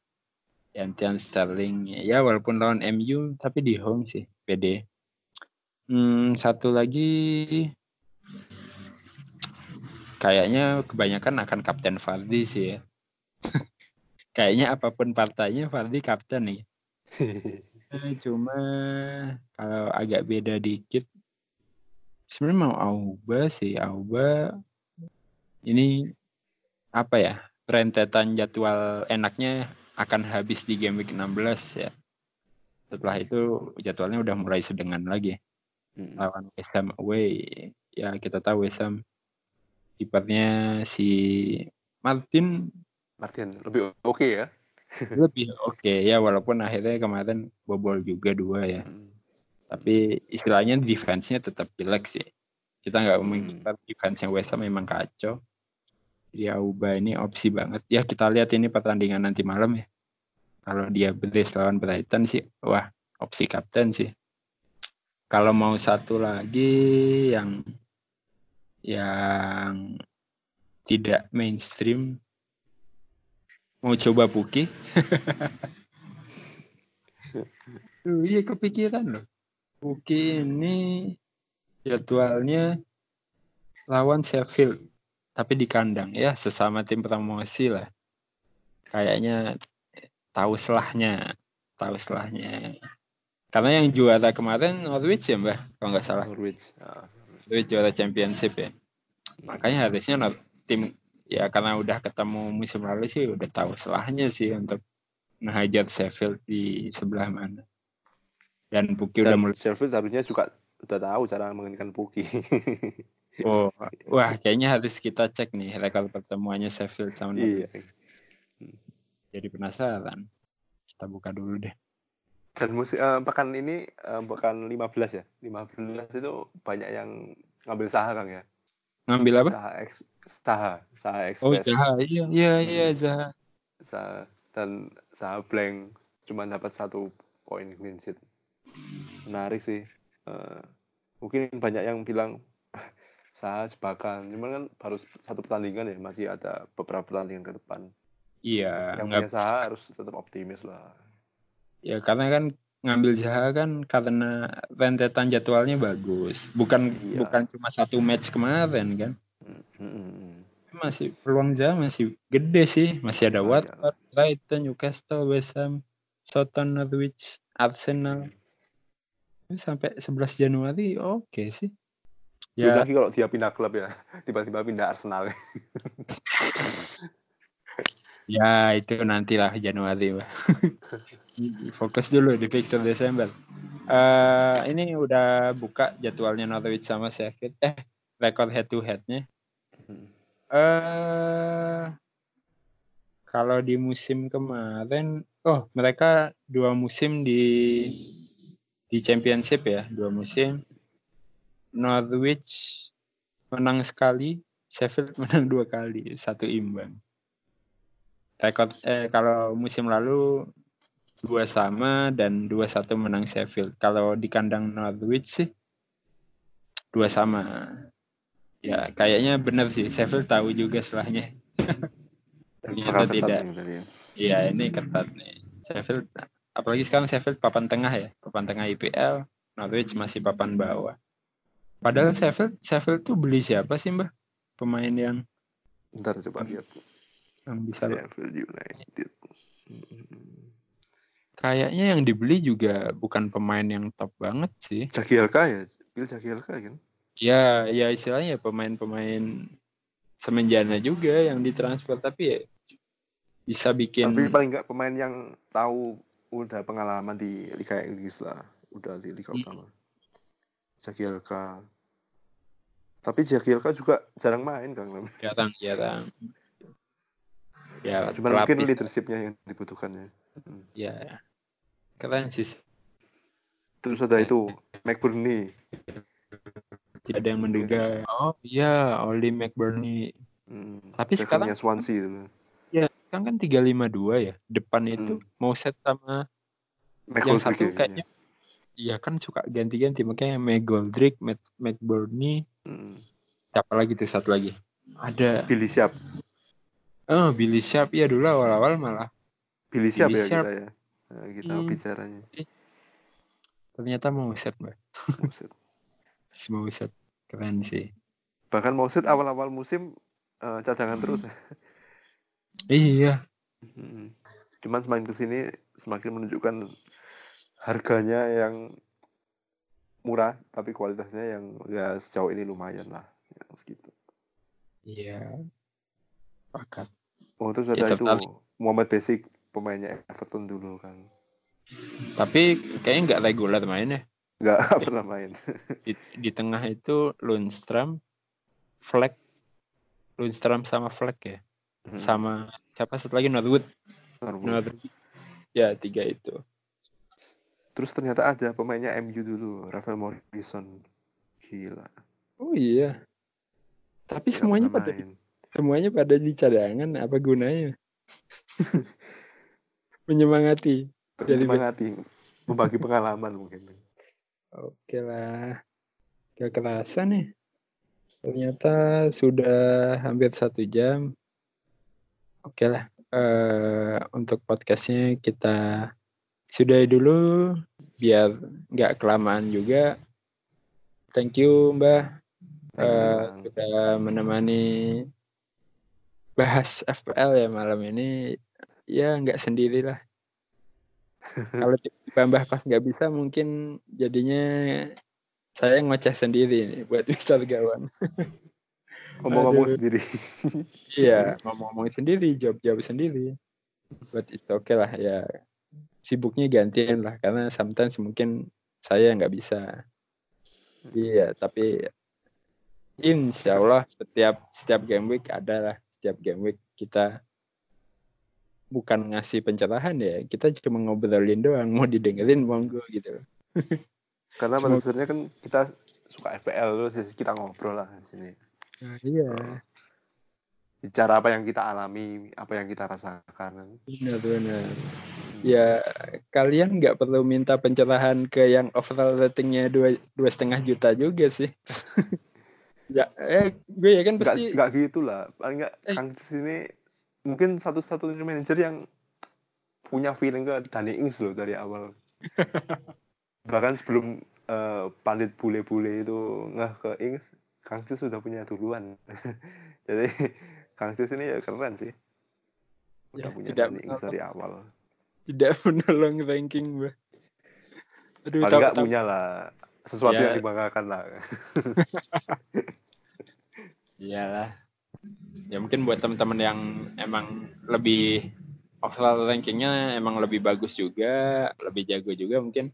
Gantian Sterling. Ya walaupun lawan MU tapi di home sih PD. Hmm, satu lagi kayaknya kebanyakan akan Kapten Fardi sih ya. kayaknya apa pun partainya Fardi kapten nih. Eh, Cuma kalau agak beda dikit sebenarnya mau Auba sih Auba ini apa ya rentetan jadwal enaknya akan habis di game week 16 ya setelah itu jadwalnya udah mulai sedengan lagi Mm. lawan West Ham away ya kita tahu West Ham kipernya si Martin. Martin lebih oke ya? Lebih oke ya walaupun akhirnya kemarin bobol juga dua ya. Mm. tapi istilahnya defense-nya tetap jelek sih. Kita nggak Hmm. kiper defense yang West Ham memang kacau. Jadi Auba ini opsi banget. Ya kita lihat ini pertandingan nanti malam ya. Kalau dia beres lawan Brighton sih wah opsi kapten sih. Kalau mau satu lagi yang yang tidak mainstream. Mau coba Puki? Iya kepikiran loh. Puki ini jadwalnya lawan Sheffield tapi di kandang ya sesama tim promosi lah. Kayaknya tahu selahnya tahu selahnya. Karena yang juara kemarin Norwich ya mbak kalau nggak salah. Norwich Ah, Norwich juara championship ya. Makanya harusnya tim ya karena udah ketemu musim lalu sih udah tahu selahnya sih untuk ngehajar Sheffield di sebelah mana. Dan Puki udah dan mulai Sheffield harusnya juga udah tahu cara mengenalkan Puki. Oh wah kayaknya harus kita cek nih rekor pertemuannya Sheffield sama iya. Jadi penasaran. Kita buka dulu deh dan musim eh, pekan ini eh, pekan 15 ya. 15 itu banyak yang ngambil saha Kang ya. Ngambil apa? Saha ex saha saha oh express. Zaha iya. Iya iya Zaha Saha- dan saha blank. Cuma dapat satu poin clean sheet. Menarik sih. Eh, mungkin banyak yang bilang saha jebakan. Cuman kan baru satu pertandingan ya masih ada beberapa pertandingan ke depan. Iya yang punya saha harus tetap optimis lah ya karena kan ngambil Zaha kan karena rentetan jadwalnya bagus bukan Iya. bukan cuma satu match kemarin kan Mm, mm, mm. masih peluang Zaha masih gede sih masih ada Banyak. Watford, Brighton, Newcastle, West Ham, Southampton, Norwich, Arsenal Ini sampai 11 Januari oke sih Belum ya lagi kalau dia pindah klub ya tiba-tiba pindah Arsenal ya itu nantilah Januari Pak. fokus dulu di fixture Desember Eh ini udah buka jadwalnya Norwich sama Sheffield eh rekor head to headnya Hmm. eh kalau di musim kemarin, oh mereka dua musim di di championship ya, dua musim. Norwich menang sekali, Sheffield menang dua kali, satu imbang. Rekor eh kalau musim lalu dua sama dan dua satu menang Sheffield. Kalau di kandang Norwich sih dua sama. Ya kayaknya benar sih Sheffield tahu juga setelahnya. Ternyata tidak. ya. Iya ini ketat nih. Sheffield apalagi sekarang Sheffield papan tengah ya, papan tengah IPL. Norwich masih papan bawah. Padahal Sheffield Sheffield tuh beli siapa sih mbak? Pemain yang Ntar coba lihat. yang bisa Sheffield United. Mm-mm. Kayaknya yang dibeli juga bukan pemain yang top banget sih. Jagielka ya, Bill Jagielka kan? Ya, ya istilahnya pemain-pemain semenjana juga yang ditransfer tapi ya bisa bikin Tapi paling nggak pemain yang tahu udah pengalaman di Liga Inggris lah, udah di Liga Hmm. Utama. Jagielka. Tapi Jagielka juga jarang main kan. jarang jarang. Ya, Cuma mungkin leadershipnya yang dibutuhkan ya. Hmm. ya keren sih. Terus ada itu McBurney. Tidak ada yang menduga. Oh iya, Oli McBurney. Hmm. Tapi sekarang- Swansea itu. Ya, sekarang kan 352 ya. Depan itu mau set sama yang McGoldrick satu ya, kayaknya Iya kan suka ganti-ganti makanya McGoldrick, Mac McBurney, Hmm. siapa lagi tuh satu lagi? Ada Billy Sharp. oh Billy Sharp ya dulu awal-awal malah Billy Sharp Billy ya Sharp. kita ya. Kita Hmm. bicaranya. ternyata mau set mbak, mau set keren sih. Bahkan Mouset awal-awal musim eh, cadangan terus. Iya, Mm. Cuman semakin ke sini semakin menunjukkan harganya yang murah tapi kualitasnya yang ya sejauh ini lumayan lah yang segitu. iya. Pakat. Oh terus Ya, ada itu tertarik. Muhammad Basic pemainnya Everton dulu kan Tapi kayaknya nggak reguler mainnya. nggak pernah main. Di, di tengah itu Lundstrom, Fleck, Lundstrom sama Fleck ya, Hmm. sama siapa satu lagi Norwood. Norwood. Norwood. Ya tiga itu. Terus ternyata ada pemainnya MU dulu Rafael Morrison. Gila. Oh iya. Tapi semuanya pada main. semuanya pada di cadangan apa gunanya? Menyemangati. Menyemangati, membagi pengalaman mungkin. Oke lah. Gak kerasa nih. Ternyata sudah hampir satu jam. Oke lah. Eh, untuk podcastnya kita sudahi dulu. Biar nggak kelamaan juga. Thank you Mbah. Bang. sudah menemani bahas FPL ya malam ini. Ya nggak sendirilah. Kalau tiba Mbah pas nggak bisa mungkin jadinya saya ngoceh sendiri nih buat Mister Gawan. Ngomong-ngomong sendiri. Iya, ngomong-ngomong sendiri, jawab-jawab sendiri. But it's okay lah ya. Sibuknya gantian lah karena sometimes mungkin saya nggak bisa. Iya, tapi insya Allah setiap setiap game week ada lah. Setiap game week kita bukan ngasih pencerahan ya, kita cuma ngobrolin doang, mau didengerin monggo gitu. Karena pada dasarnya kan kita suka FPL terus kita ngobrol lah di sini. Nah, iya, Bicara apa yang kita alami, apa yang kita rasakan. benar-benar. Ya kalian nggak perlu minta pencerahan ke yang overall ratingnya dua dua setengah juta juga sih. ya, eh gue ya kan pasti nggak gitu lah. Paling nggak Eh. Kang Cis ini mungkin satu-satunya manajer yang punya feeling ke Danny Ings loh dari awal. Bahkan sebelum eh, pandit bule-bule itu ngeh ke Ings, Kang Cis sudah punya duluan. Jadi Kang Cis ini ya keren sih. Udah Ya, punya tidak Ings dari awal. tidak menolong ranking gue. Aduh, Paling nggak tahu punya lah sesuatu Ya. yang dibanggakan lah. Iyalah. Ya mungkin buat teman-teman yang emang lebih overall rankingnya emang lebih bagus juga, lebih jago juga mungkin.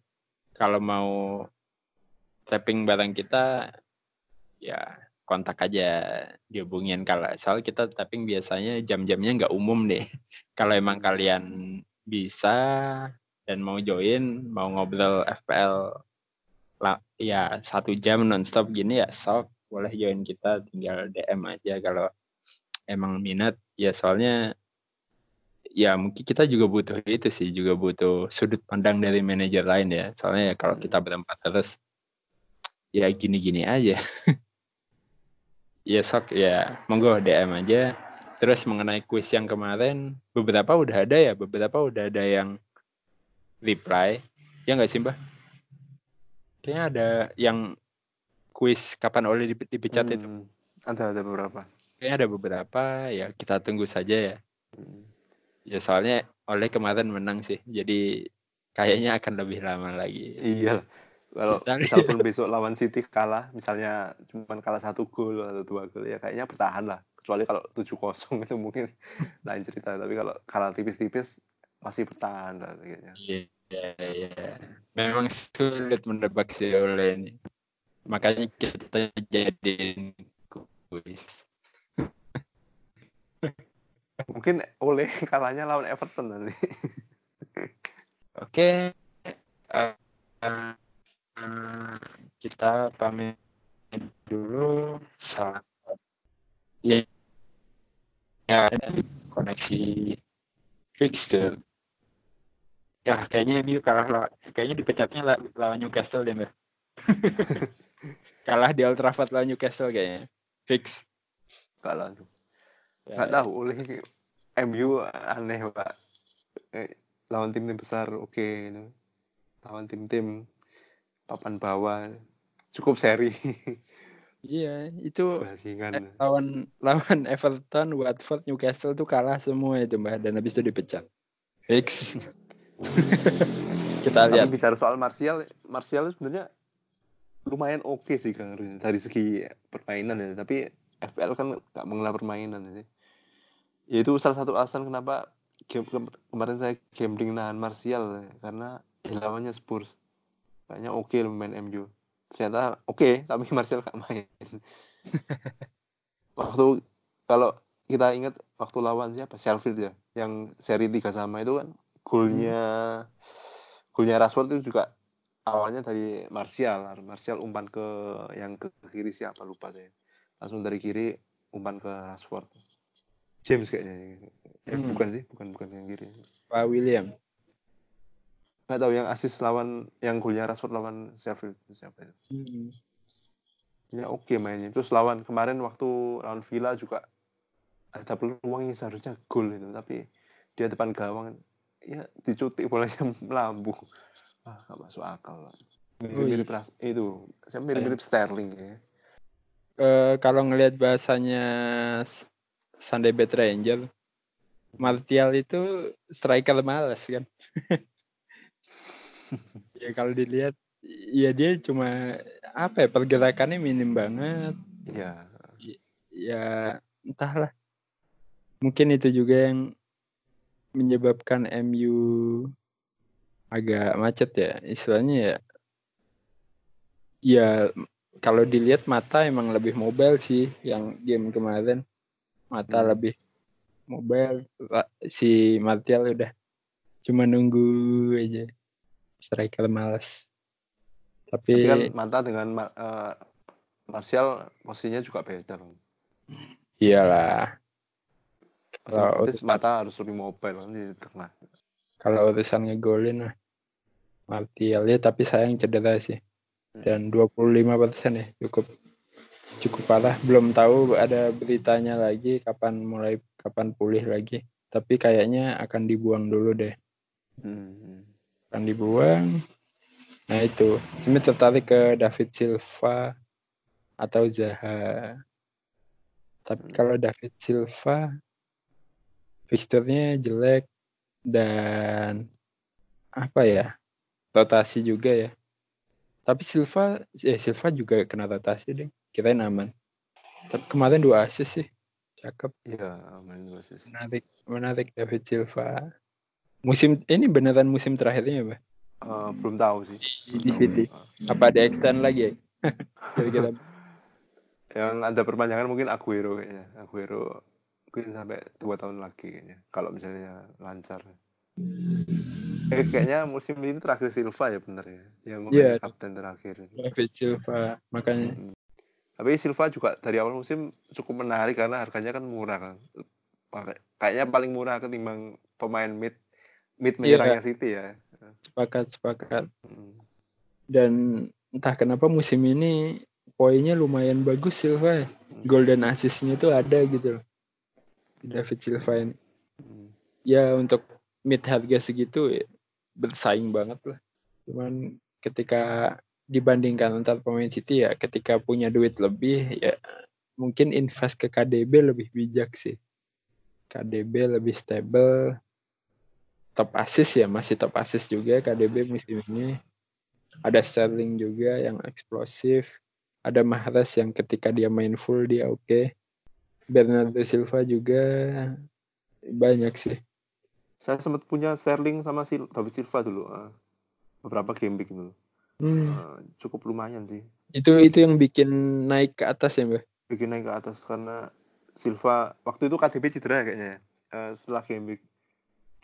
Kalau mau tapping barang kita ya kontak aja dihubungin. Kalau soal kita tapping biasanya jam-jamnya nggak umum deh. Kalau emang kalian bisa dan mau join, mau ngobrol FPL lah ya satu jam nonstop gini ya sok boleh join kita tinggal DM aja. Kalau emang minat ya soalnya ya mungkin kita juga butuh itu sih juga butuh sudut pandang dari manajer lain ya. Soalnya ya kalau Hmm. kita berempat terus ya gini-gini aja. Ya sok ya monggo DM aja. Terus mengenai kuis yang kemarin beberapa udah ada ya beberapa udah ada yang reply. Ya nggak sih mbak kayaknya ada yang kuis kapan oleh dip- dipecat itu. Hmm, ada ada beberapa kayaknya ada beberapa ya kita tunggu saja ya Hmm. ya soalnya oleh kemarin menang sih jadi kayaknya akan lebih lama lagi iya kalau Kita misal pun besok lawan City kalah misalnya cuma kalah satu gol atau dua gol ya kayaknya bertahan lah kecuali kalau tujuh kosong itu mungkin lain cerita tapi kalau kalah tipis-tipis masih bertahan lah kayaknya Iya, iya. Memang sulit menebak sih oleh ini. Makanya kita jadiin kuis. Mungkin oleh kalahnya lawan Everton nanti Oke. eh, eh, kita pamit dulu. Selamat. Ya. Ya, koneksi fixture. Ya, kayaknya MU kalah lawan, kayaknya dipecatnya la- lawan Newcastle deh, Mbak. kalah di Old Trafford lawan Newcastle kayaknya. Fix. kalah Ya, nggak tahu oleh MU aneh pak Eh, lawan tim-tim besar oke gitu. lawan tim-tim papan bawah cukup seri Iya, itu eh, lawan lawan Everton, Watford, Newcastle tuh kalah semua itu mbak dan habis itu dipecat. Fix. Kita tapi lihat. bicara soal Martial Martial sebenarnya lumayan oke sih Kang dari segi permainan ya tapi FPL kan nggak mengelola permainan ya sih ya itu salah satu alasan kenapa game kem- kemarin saya gambling nahan Martial ya, karena ya, lawannya Spurs. Kayaknya oke loh main MU ternyata oke tapi Martial gak main. Waktu kalau kita ingat waktu lawan siapa? Sheffield ya yang seri tiga sama itu kan golnya golnya Rashford itu juga awalnya dari Martial. Martial umpan ke yang ke kiri siapa? Lupa saya. Langsung dari kiri umpan ke Rashford James kayaknya eh, Hmm. bukan sih bukan bukan yang kiri Pak William. nggak tahu yang asis lawan yang golnya Rashford lawan Sheffield siapa itu Hmm. ya oke mainnya terus lawan kemarin waktu lawan Villa juga ada peluang yang seharusnya gol itu tapi dia depan gawang ya dicuti bolanya melambung ah nggak masuk akal Pak. mirip-mirip iya. ras- itu saya mirip-mirip Sterling ya Eh, kalau ngelihat bahasanya Sunday Bad Ranger, Martial itu striker malas kan. ya kalau dilihat, ya dia cuma apa ya pergerakannya minim banget. ya ya entahlah. Mungkin itu juga yang menyebabkan MU agak macet ya istilahnya ya. Ya kalau dilihat mata emang lebih mobile sih yang game kemarin mata Hmm. lebih mobile. Si Martial udah cuma nunggu aja. Striker malas tapi, tapi kan mata dengan eh, Martial posisinya juga beda Bang. iyalah. Kalau urusan- mata harus lebih mobile kan di tengah. Kalau urusan ngegolin mah Martial. Ya tapi sayang cedera sih. Dan 25% ya cukup cukup parah. Belum tahu ada beritanya lagi kapan mulai kapan pulih lagi. Tapi kayaknya akan dibuang dulu deh. Hmm. akan dibuang. Nah itu. Smith tertarik ke David Silva atau Zaha. Tapi Hmm. kalau David Silva fixturnya jelek dan apa ya rotasi juga ya. Tapi Silva eh Silva juga kena rotasi deh kirain aman tapi kemarin dua assist sih cakep Iya, main dua sih. menarik menarik David Silva musim ini beneran musim terakhirnya apa Eh, belum tahu sih. di City apa ada extend lagi ya kira-kira Yang ada perpanjangan mungkin Aguero kayaknya. Aguero mungkin sampai dua tahun lagi kayaknya. Kalau misalnya lancar. Eh, kayaknya musim ini terakhir Silva ya bener ya. Ya mungkin Iya. kapten terakhir. David Silva makanya Hmm. Tapi Silva juga dari awal musim cukup menarik karena harganya kan murah kan. Kayaknya paling murah ketimbang pemain mid mid Iya. menyerangnya City ya. Sepakat, sepakat. Hmm. Dan entah kenapa musim ini poinnya lumayan bagus Silva. ya. Gol dan assist-nya tuh ada gitu loh. David Silva ini. Hmm. Ya untuk mid harga segitu ya, bersaing banget lah. Cuman ketika dibandingkan antar pemain City ya ketika punya duit lebih ya mungkin invest ke KDB lebih bijak sih. KDB lebih stable. Top assist ya masih top assist juga KDB musim ini. Ada Sterling juga yang eksplosif. Ada Mahrez yang ketika dia main full dia oke. Bernardo Silva juga banyak sih. Saya sempat punya Sterling sama Sil David Silva dulu. ah. beberapa game week itu. Hmm, Ah, cukup lumayan sih. itu itu yang bikin naik ke atas ya, Mbak? Bikin naik ke atas karena Silva waktu itu KDB cedera kayaknya. ya. Eh, setelah game week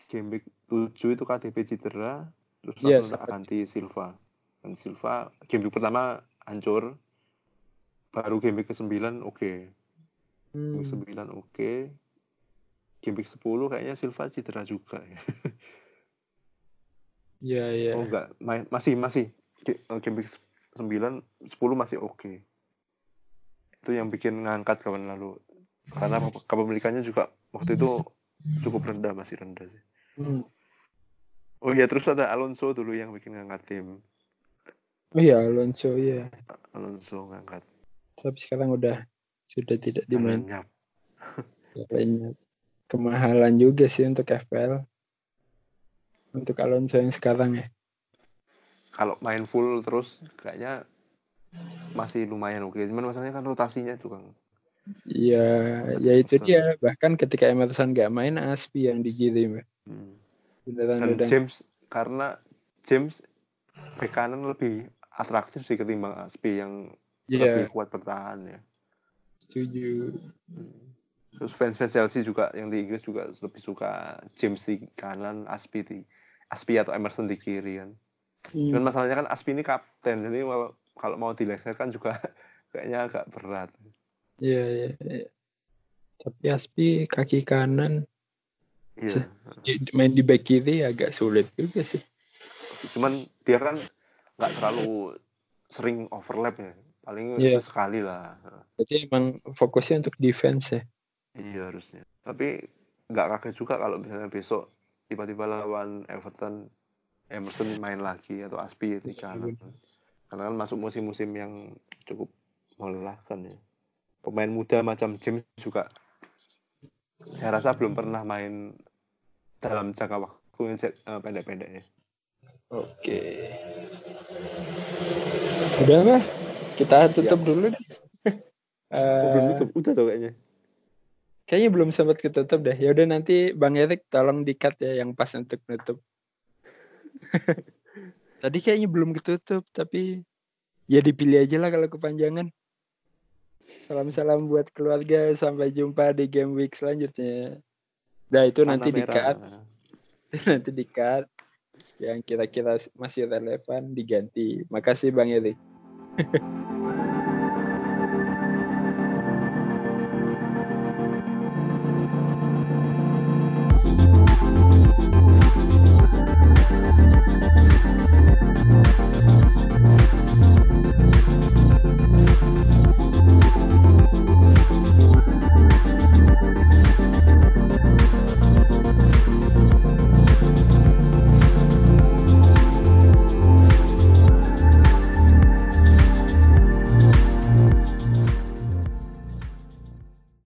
game week 7 itu KDB cedera terus Iya, langsung ganti Silva. Dan Silva game week pertama hancur. Baru game week ke-9 oke. Game week Hmm, 9 oke. Game week 10 kayaknya Silva cedera juga ya. Iya, iya. Oh enggak, masih masih eh, game week 9 10 masih oke. Itu yang bikin ngangkat kawan lalu. Karena kep- kepemilikannya juga waktu itu cukup rendah, masih rendah sih. Hmm. Oh iya, terus ada Alonso dulu yang bikin ngangkat tim. Oh iya, Alonso iya. Alonso ngangkat. Tapi sekarang udah sudah tidak dimain Lenyap. lainnya. Kemahalan juga sih untuk FPL. Untuk Alonso yang sekarang ya. Kalau main full terus kayaknya masih lumayan oke. Cuman masalahnya kan rotasinya itu Kang. Iya, ya itu dia. Bahkan ketika Emerson nggak main, Aspi yang dikirim. Hmm. Dan James karena James bek kanan lebih atraktif sih ketimbang Aspi yang Iya, lebih kuat bertahan ya. setuju. Terus fans-fans Chelsea juga yang di Inggris juga lebih suka James di kanan, Aspi di Aspi atau Emerson di kiri kan. Hmm. Dan masalahnya kan Aspi ini kapten, jadi kalau kalau mau dilengsarkan juga kayaknya agak berat. Iya, iya, iya. Tapi Aspi kaki kanan Iya. main di back kiri agak sulit juga sih. Cuman dia kan nggak terlalu sering overlap ya. Paling Iya. sekali lah. Berarti emang fokusnya untuk defense ya. Iya harusnya. Tapi nggak kaget juga kalau misalnya besok tiba-tiba lawan Everton Emerson main lagi atau Aspi di kanan. Karena kan masuk musim-musim yang cukup melelahkan ya. Pemain muda macam James juga saya rasa belum pernah main dalam jangka waktu yang eh, pendek-pendek ya. Oke. Udah lah, kita tutup dulu deh. Oh, belum Eh, tutup, udah tuh kayaknya. kayaknya belum sempat ketutup deh. Ya udah nanti Bang Erik tolong di-cut ya yang pas untuk nutup. Tadi kayaknya belum ketutup, tapi ya dipilih aja lah kalau kepanjangan. Salam-salam buat keluarga, sampai jumpa di game week selanjutnya. Nah itu nanti Warna merah. di-cut, nanti di-cut. Yang kira-kira masih relevan diganti. Makasih Bang Erik.